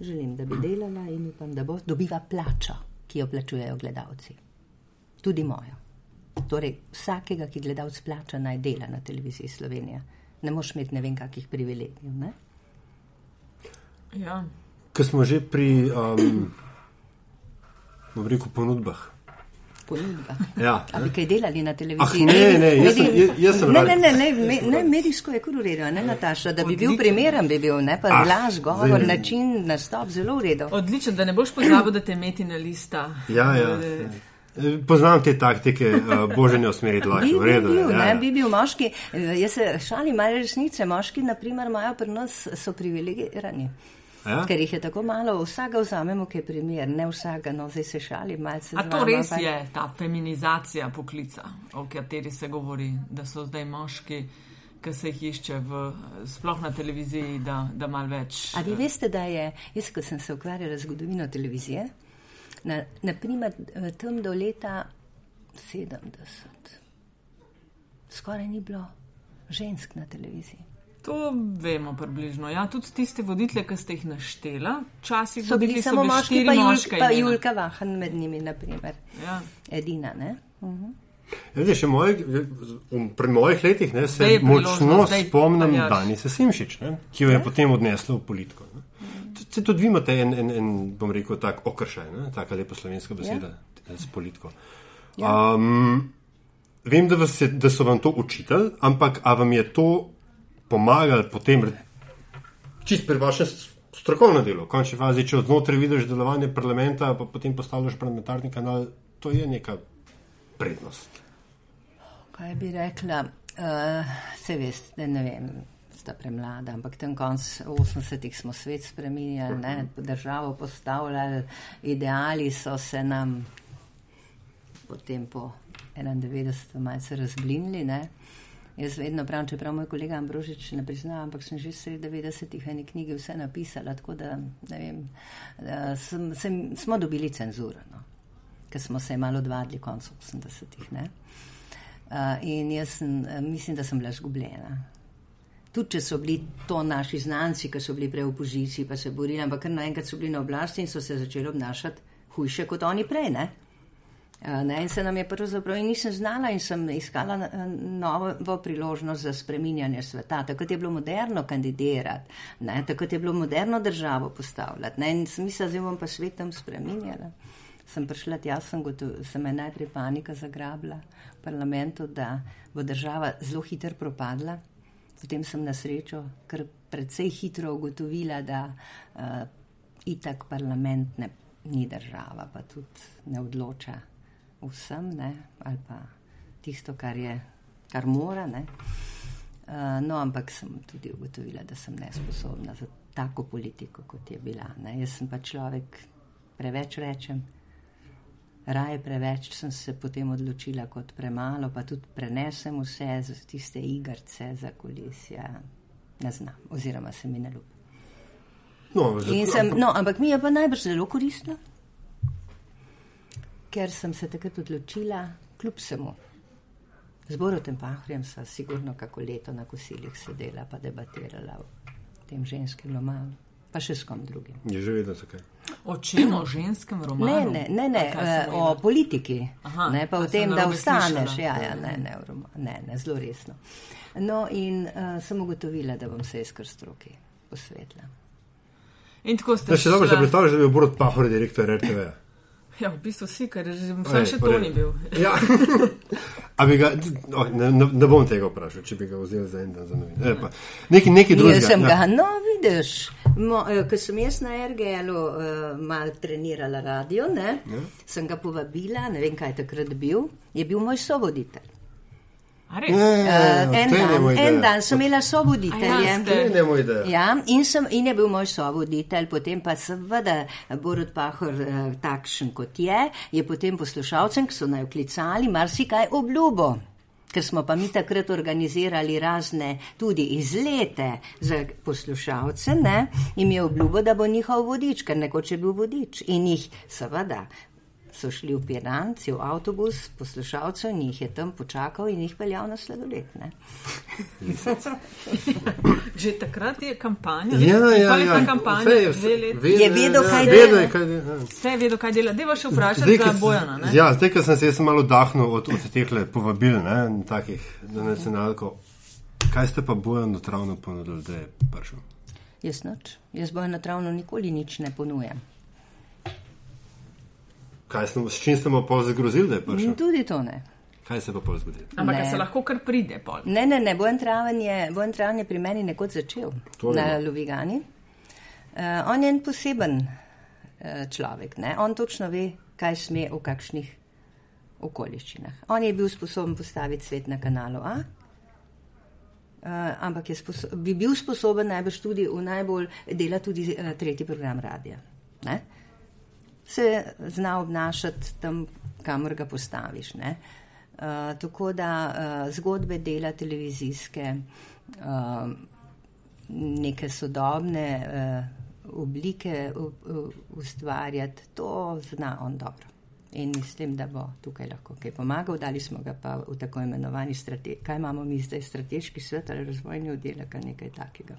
želim, da bi delala in upam, da bo dobiva plačo, ki jo plačujejo gledalci. Tudi mojo. Torej, vsakega, ki gledalec plača, naj dela na televiziji Slovenija ne moš imeti ne vem kakih privilegijev. Ne? Ja. Ko smo že pri, um, bom rekel, ponudbah. Ponudba. Ja, Ali kaj delali na televiziji? Ah, ne, ne, jaz sem, jaz, sem ne, ne, ne, ne, ne, ne, medijsko je kar urejeno, ne, Nataša, da bi bil primeren, bi bil, ne, pa ah, laž, govor, zdaj, način, nastop, zelo uredo. Odličen, da ne boš pozabil, da te meti na lista. Ja, ja. E, Poznam te taktike, uh, boženje usmeriti lahko. Bi, bi, bil, ja, ja. bi bil moški, eh, jaz se šalim, malo resnice, moški, naprimer, imajo pri nas, so privilegirani. Ja? Ker jih je tako malo, vsega vzamemo, ki je primer, ne vsega, no zdaj se šali malce. A to vama, res pa... je ta feminizacija poklica, o kateri se govori, da so zdaj moški, ki se jih išče v, sploh na televiziji, da, da mal več. A vi veste, da je, jaz, ko sem se ukvarjala z zgodovino televizije, Na, naprimer, tam do leta 70, skoraj ni bilo žensk na televiziji. To vemo približno. Ja, tudi tiste voditelje, ki ste jih naštela, včasih so bili samo moški, pa, moška pa Julka Vahan med njimi, naprimer. Ja. Edina, ne? Uh mhm. -huh. Vedi, še moj, pri mojih letih ne, se močno spomnim Dani Sesimšič, ne, ki jo je ja. potem odnesla v politiko. Ne. Se tudi vi imate en, en, en bom rekel, tak okršaj, tako lepo slovenska beseda ja. s politiko. Ja. Um, vem, da, je, da so vam to učitelj, ampak a vam je to pomagalo potem, čist pri vašem strokovnem delu, v končni fazi, če odnotraj vidiš delovanje parlamenta, pa potem postavljaš parlamentarni kanal, to je neka prednost. Kaj bi rekla, uh, se veste, ne vem sta premlada, ampak tam konc 80-ih smo svet spremenjali, ne, državo postavljali, ideali so se nam potem po 91 malce razblinili, ne. Jaz vedno pravim, čeprav moj kolega Ambrožič ne prizna, ampak sem že sred 90-ih eni knjigi vse napisala, tako da, ne vem, da sem, sem, smo dobili cenzuro, no, ker smo se malo odvadili konc 80-ih, ne. Uh, in jaz sem, mislim, da sem bila zgubljena tudi če so bili to naši znanci, ki so bili prej v opoziciji, pa se borili, ampak naenkrat so bili na oblasti in so se začeli obnašati hujše kot oni prej. Ne? Ne, in se nam je pravzaprav in nisem znala in sem iskala novo priložnost za spreminjanje sveta. Takrat je bilo moderno kandidirati, ne, takrat je bilo moderno državo postavljati. Ne, in sem mislila, zdaj bom pa svetom spreminjala. Sem prišla tja, sem, gotov, sem me najprej panika zagrabila v parlamentu, da bo država zelo hitro propadla, Potem sem na srečo kar precej hitro ugotovila, da uh, itak parlament ne, ni država, pa tudi ne odloča vsem, ne, ali pa tisto, kar je, kar mora. Uh, no, ampak sem tudi ugotovila, da sem nesposobna za tako politiko, kot je bila. Ne. Jaz sem pa človek, preveč rečem raje preveč, sem se potem odločila kot premalo, pa tudi prenesem vse za tiste igrice za kulisija. Ne znam, oziroma se mi ne ljubi. No, sem, no, ampak mi je pa najbrž zelo koristno, ker sem se takrat odločila, kljub vsemu. Z Borotem Pahorjem sva sigurno kako leto na kosilih sedela pa debatirala o tem ženskem romalu. Pa še s kom drugim. Je že vedno zakaj. O čem, o ženskem Ne, romanu? ne, ne, ne kaj eh, sem o politiki, Aha, ne pa o sem tem, da ostaneš. Ja, ja, ne, ne, ne, ne, zelo resno. No, in uh, sem ugotovila, da bom se kar stroki posvetila. In tako ste Da, še dobro, se predstavljaš, da bi bil Borod Pahor direktor RTV. Ja, v bistvu si, ker že vsaj še to ni bil. Ja. A bi ga, oh, ne, ne, ne bom tega vprašal, če bi ga vzel za en dan za novine. E, pa, neki, neki drugi. Jaz sem ga, no, vidiš, mo, eh, ko sem jaz na RGL-u uh, mal trenirala radio, ne, Ja. sem ga povabila, ne vem, kaj je takrat bil, je bil moj sovoditelj. A res? Ne, Uh, en, ne dan, en dan sem imela sovoditelje. A ja, ne. Ja, in, sem, in je bil moj sovoditelj, potem pa seveda Borod Pahor, eh, takšen kot je, je potem poslušalcem, ki so naj vklicali, marsikaj obljubo. Ker smo pa mi takrat organizirali razne tudi izlete za poslušalce, ne? mi je obljubo, da bo njihov vodič, ker nekoč je bil vodič. In jih seveda so šli v Piran, cel avtobus poslušalcev in jih je tam počakal in jih peljal na sladoled. Ne? Že takrat je kampanja. Ja, ja, je ja. ta kampanja Vse je- vede, Je vedel, ja, kaj vedel dela. je, kaj dela. ja. Vse je vedel, kaj dela. Deva še vprašati Zdaj, za ko s- Bojana. Ne? Ja, zdaj, ko sem se jaz malo dahnil od, od teh povabil, ne, takih na nacionalko, kaj ste pa Bojan travno ponudili, da je prišel? Jaz noč. Jaz bojo natravno nikoli nič ne ponujam. Kaj ste, s čim mu pol zagrozili, da je prišel? In tudi to ne. Kaj se pa pol zgodilo? Ampak se lahko kar pride pol. Ne, ne, ne, bojen traven je, bojen traven je pri meni nekoč začel To na. Lovigani. Uh, on je en poseben uh, človek, ne? on točno ve, kaj sme v kakšnih okoliščinah. On je bil sposoben postaviti svet na kanalu A, Uh, ampak je bi bil sposoben najbrž tudi v najbolj dela tudi uh, tretji program radia. Ne? Se zna obnašati tam, kamor ga postaviš. Ne? Uh, tako da uh, zgodbe dela televizijske, uh, neke sodobne uh, oblike u, u, ustvarjati, to zna on dobro. In mislim, da bo tukaj lahko kaj pomagal. Dali smo ga pa v tako imenovani strateški, kaj imamo mi zdaj, strateški svet ali razvojni oddelek ali nekaj takega.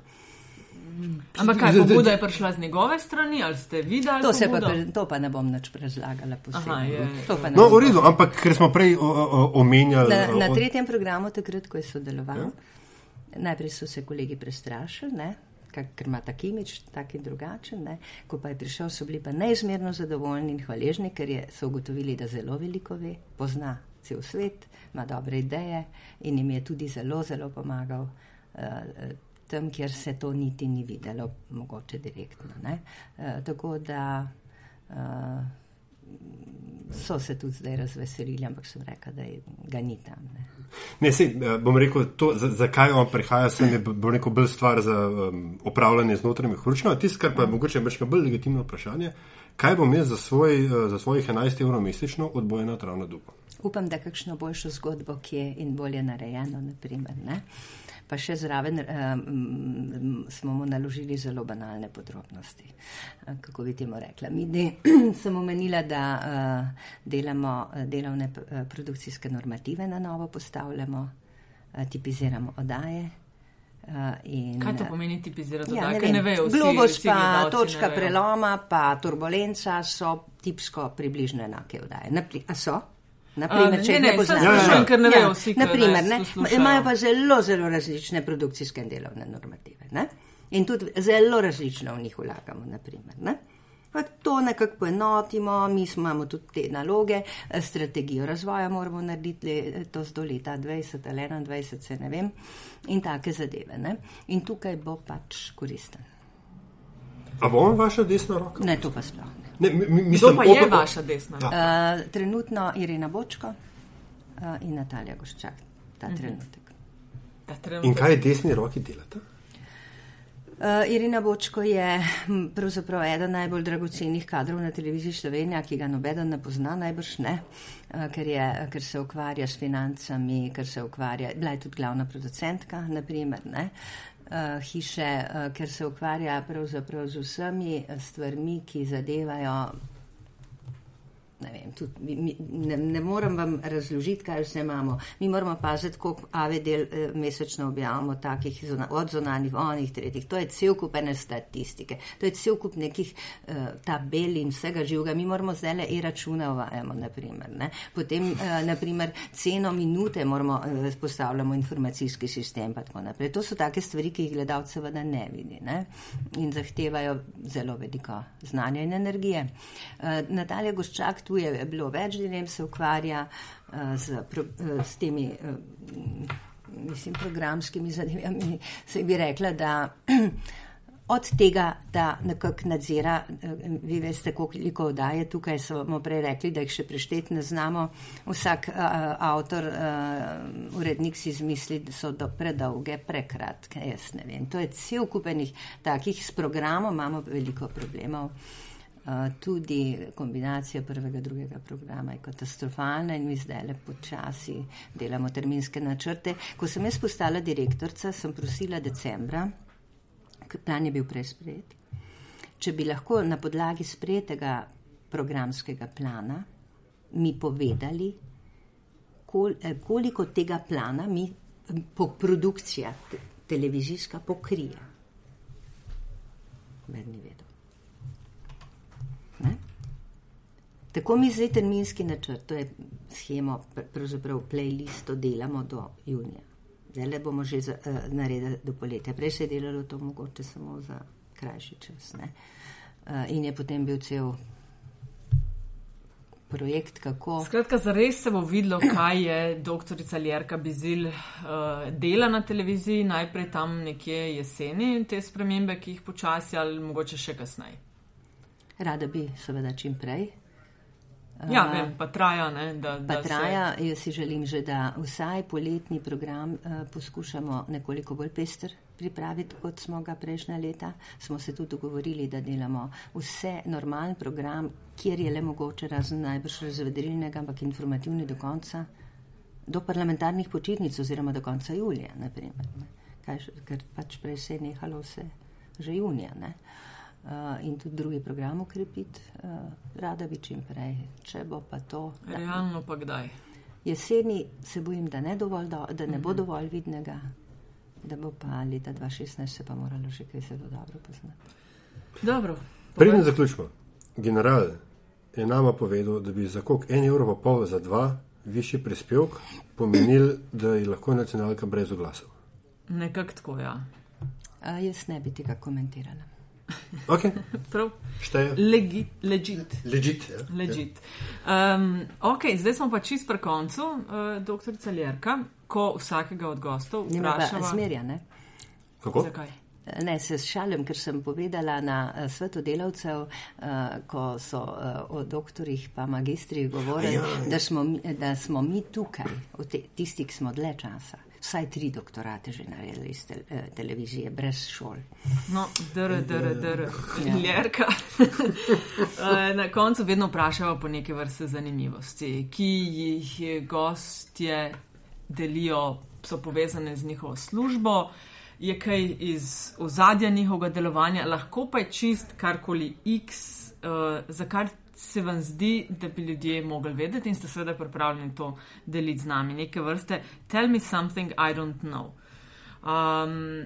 Ampak kaj, pobuda je prišla z njegove strani, ali ste videli? To, se pa, pobudo? to pa ne bom nič razlagala posebej. Aha, je, je. No, v redu, ampak ker smo prej o, o, omenjali. Na, na tretjem programu, takrat, ko je sodeloval, ja. najprej so se kolegi prestrašili, ne, ker ima tak imič, tak in drugačen. Ne. Ko pa je prišel, so bili pa neizmerno zadovoljni in hvaležni, ker je, so ugotovili, da zelo veliko ve, pozna cel svet, ima dobre ideje in jim je tudi zelo, zelo pomagal. Uh, Tam, kjer se to niti ni videlo, mogoče direktno. E, tako da uh, so se tudi zdaj razveselili, ampak sem rekla, da je, ga ni tam. Ne. Ne, sej, eh, bom rekel, to, za, zakaj on prihaja, sem je bo rekel bolj stvar za um, upravljanje z notranjimi hručkami. Tisto, kar pa je mogoče še bolj legitimno vprašanje, kaj bom jaz za, svoj, za svojih 11 evrov mesečno odbojena travna dupa. Upam, da kakšno boljšo zgodbo, ki je in bolje narejeno, naprimer. Ne? Pa še zraven um, smo mu naložili zelo banalne podrobnosti. Eh, Kako bi temu rekla? Mi de, sem omenila, da uh, delamo delovne produkcijske normative na novo postavljamo, uh, tipiziramo odaje. Uh, in, Kaj to pomeni tipizirati? Ja, ne vem. ne vejo. vsi- Globus vsi pa točka preloma, pa turbulenca so tipsko približno enake vdaje. Napri, a so? A, Naprimer, če ne, ne, ne poznaš. samo sprašujem, ker ne vejo vsi, Naprimer, ne, imajo pa zelo, zelo različne produkcijske in delovne normative. Ne? In tudi zelo različno v njih vlagamo. Naprimer, ne? Pa to nekako poenotimo, mi imamo tudi te naloge, eh, strategijo razvoja moramo narediti le- to do leta 20 ali 21, se ne vem, in take zadeve. Ne? In tukaj bo pač koristen. A bo on vaša desna roka? Ne, to pa sploh ne. Mi, mi, Kdo mislim, pa je oba- vaša desna? Ja. Uh, trenutno Irina Bočko uh, in Natalija Goščak, ta Mhm. trenutek. Ta trenutek. In kaj desni roki delate? Uh, Irina Bočko je hm, pravzaprav eden najbolj dragocenih kadrov na televiziji Slovenija, ki ga nobeden ne pozna, najbrž ne, uh, ker, je, ker se ukvarja s financami, ker se ukvarja, bila je tudi glavna producentka, naprimer, ne, uh, hiše, uh, ker se ukvarja pravzaprav z vsemi stvarmi, ki zadevajo ne, vem, tudi, mi, ne, ne morem vam razložiti, kaj vse imamo. Mi moramo paziti, koliko AVD eh, mesečno objavimo, takih zuna, od zonanih, onih, tretjih. To je cel kup ene statistike, to je cel kup nekih uh, tabel in vsega živega. Mi moramo zdaj le e-račune uvajamo, naprimer. Ne. Potem, uh, naprimer, ceno minute moramo uh, postavljamo informacijski sistem, pa tako naprej. To so take stvari, ki jih gledalce seveda ne vidi ne. in zahtevajo zelo veliko znanja in energije. Uh, Natalija Goščak, tu je bilo več dilem, se ukvarja z, uh, s temi. Uh, Mislim, programskimi zadevami se bi rekla, da od tega, da nekako nadzira, vi veste, koliko oddaje tukaj smo prej rekli, da jih še prešteti ne znamo. Vsak uh, avtor, uh, urednik si izmisli, da so do predolge, prekratke, jaz ne vem. To je cel kupenih takih, s programom imamo veliko problemov. Uh, tudi kombinacija prvega in drugega programa je katastrofalna in mi zdaj le počasi delamo terminske načrte. Ko sem jaz postala direktorica, sem prosila decembra, plan je bil prej sprejet, če bi lahko na podlagi sprejetega programskega plana mi povedali, kol, koliko tega plana mi po produkcija televizijska pokrije. Vedni vedo. Ne? Tako mi zdaj terminski načrt, to je schemo, pravzaprav playlisto delamo do junija. Zdaj le bomo že za, uh, naredili do poletja. Prej se je delalo to mogoče samo za krajši čas. Uh, in je potem bil cel projekt, kako. Skratka, zares se bo videlo, kaj je doktorica Ljerka Bizil uh, dela na televiziji, najprej tam nekje jeseni te spremembe, ki jih počasi ali mogoče še kasneje. Rada bi, seveda, čim prej. Ja, vem, pa traja. Ne, da, Pa da traja, se... jaz si želim že, da vsaj poletni program uh, poskušamo nekoliko bolj pester pripraviti, kot smo ga prejšnja leta. Smo se tudi dogovorili, da delamo vse normalen program, kjer je le mogoče, razen najbrž razvedrilnega, ampak informativni do konca, do parlamentarnih počitnic oziroma do konca julija, naprimer. Kaj, ker pač prej se je nehalo vse že junija. Ne? Uh, in tudi drugi program ukrepiti, uh, rada bi čim prej, če bo pa to. Da, Realno pa kdaj? Jeseni se bojim, da ne, dovolj do, da ne bo dovolj vidnega, da bo pa leta 2016 se pa moralo že kaj zelo dobro poznati. Dobro. Preden zaključimo, general je nama povedal, da bi za koliko en evro pa pol za dva višji prispevek pomenil, da je lahko nacionalka brez oglasov. Nekako tako, ja. Uh, jaz ne bi tega komentirala. Okay. Prav. Šteje. Legi, legit. Legit. Ja. legit. Um, ok, zdaj smo pa čist pri koncu, uh, doktor Celjerka, ko vsakega od gostov vprašava. zmerja, ne? Kako? Zakaj? Ne, se šalim, ker sem povedala na uh, svetu delavcev, uh, ko so uh, o doktorjih pa magistrih govorili, Ja. da, smo mi- da smo mi tukaj, te, tisti, ki smo dlje časa, vsaj tri doktorate že naredili iz te, eh, televizije, brez šol. No, dr, dr, dr, Ja. ljerka. Eh, Na koncu vedno vprašava po neke vrste zanimivosti, ki jih gostje delijo, so povezane z njihovo službo. Je kaj iz ozadja njihovega delovanja, lahko pa je čist karkoli X, uh, za kar se vam zdi, da bi ljudje mogli vedeti in ste seveda pripravljeni to deliti z nami. Neke vrste, tell me something I don't know. Um,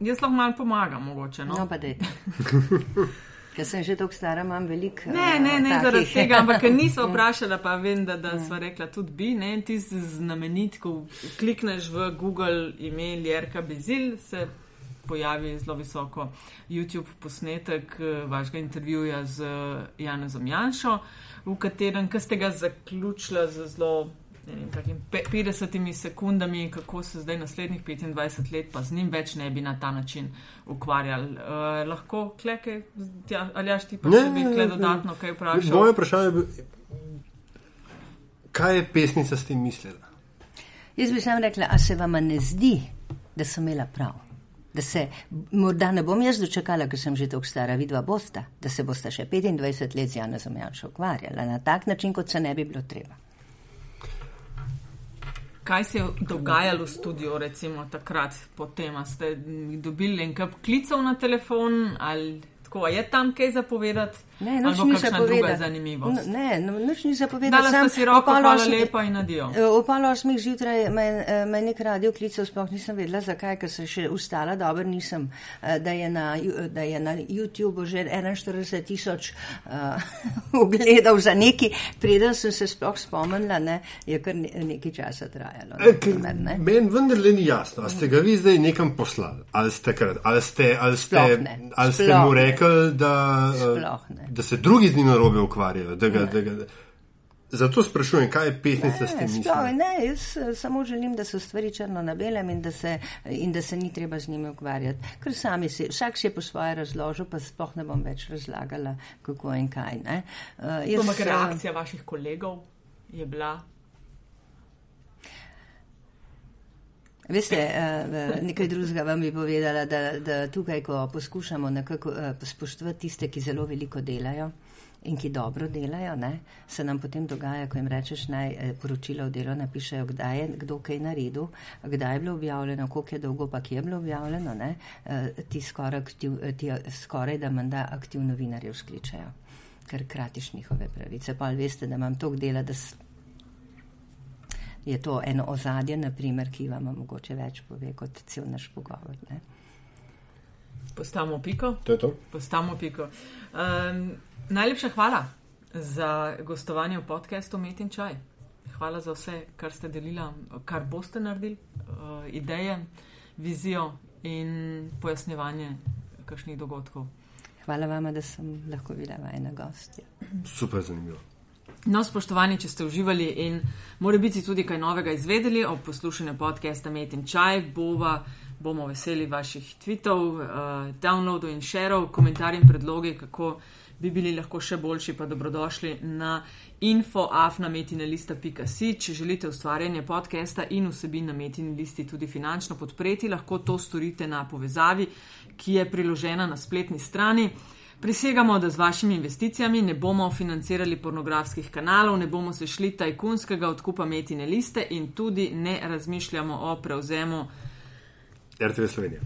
jaz lahko malo pomagam, mogoče. No? No, pa dajte. Ker sem že tako stara, imam veliko. Ne, eh, ne, ne takih. zaradi tega, ampak ker nisva vprašala, pa vem, da, da sva rekla tudi bi. Ne, ti si znamenit, ko klikneš v Google ime Ljerka Bezil, se pojavi zelo visoko YouTube posnetek eh, vašega intervjuja z eh, Janezom Janšo, v katerem, ki ste ga zaključila z zelo. ne vem, takim pe- 50 sekundami, kako se zdaj naslednjih 25 let pa z njim več ne bi na ta način ukvarjali. Uh, lahko kleke, ali jaš ti pa Ne, bi kle dodatno kaj vprašal? Moje vprašanje je, bilo, kaj je pesnica s tem mislila? Jaz bi sam rekla, a se vam ne zdi, da sem imela prav? Da se morda ne bom jaz dočakala, ker sem že tako stara, vidva bosta, da se bosta še 25 let z Janezom Janšo ukvarjala na tak način, kot se ne bi bilo treba. Kaj se je dogajalo v studiu, recimo takrat, potem ste dobili en kup klicev na telefon ali tako, je tam kaj zapovedati? Ne, nič ni zapovedati. zanimivo. Ne, no, nič ni zapovedati. Dala si roko, hvala lepa in adijo. O pol osmih zjutraj me, eh, me nek radio klical, sploh nisem vedela zakaj, ker sem še ustala, dobro nisem, eh, da je na, da je na YouTubeu že 41 tisoč uh, ogledov za neki, preden sem se sploh spomnila, ne, je kar ne, nekaj časa trajalo. Ne, Meni vendarle ni jasno, ali ste ga vi zdaj nekam poslali, ali ste, ali ste, ali ste, ali ste mu rekli, da. Uh, da se drugi z njim narobe ukvarjajo. Da ga, da ga, zato sprašujem, kaj je pesnica s tem mislom. Ne, jaz eh, samo želim, da so stvari črno na belem in da, se, in da se ni treba z njimi ukvarjati. Ker sami si, vsak je po svoje razložil, pa sploh ne bom več razlagala, kako in kaj. Uh, jaz, Ampak reakcija vaših kolegov je bila. Veste, nekaj drugega vam bi povedala, da, da tukaj, ko poskušamo nekako spoštovati tiste, ki zelo veliko delajo in ki dobro delajo, ne, se nam potem dogaja, ko jim rečeš naj poročilo o delu napišejo, kdaj je kdo kaj naredil, kdaj je bilo objavljeno, koliko je dolgo pa kje je bilo objavljeno, ne, ti skoraj, aktiv, ti skoraj da menda aktiv novinarje vzkličajo, ker kratiš njihove pravice. Pa veste, da imam toliko dela, da je to eno ozadje, naprimer, ki vam mogoče več pove kot cel naš pogovor. Ne? Postavimo piko. To je to. Postavimo piko. Um, najlepša hvala za gostovanje v podkastu Met in Čaj. Hvala za vse, kar ste delili, kar boste naredili, uh, ideje, vizijo in pojasnjevanje kakšnih dogodkov. Hvala vam, da sem lahko bila vajna gostja. Super zanimivo. No, spoštovani, če ste uživali in more biti tudi kaj novega izvedeli ob poslušanju podcasta Met in Čaj, bova, bomo veseli vaših tweetov, uh, downloadov in sharov, komentarjev in predlogi, kako bi bili lahko še boljši, pa dobrodošli na infoafnametinalista.si. Če želite ustvarjanje podcasta in vsebin na metini listi tudi finančno podpreti, lahko to storite na povezavi, ki je priložena na spletni strani. Prisegamo, da z vašimi investicijami ne bomo financirali pornografskih kanalov, ne bomo se šli tajkunskega odkupa metine liste in tudi ne razmišljamo o prevzemu RTV Slovenije.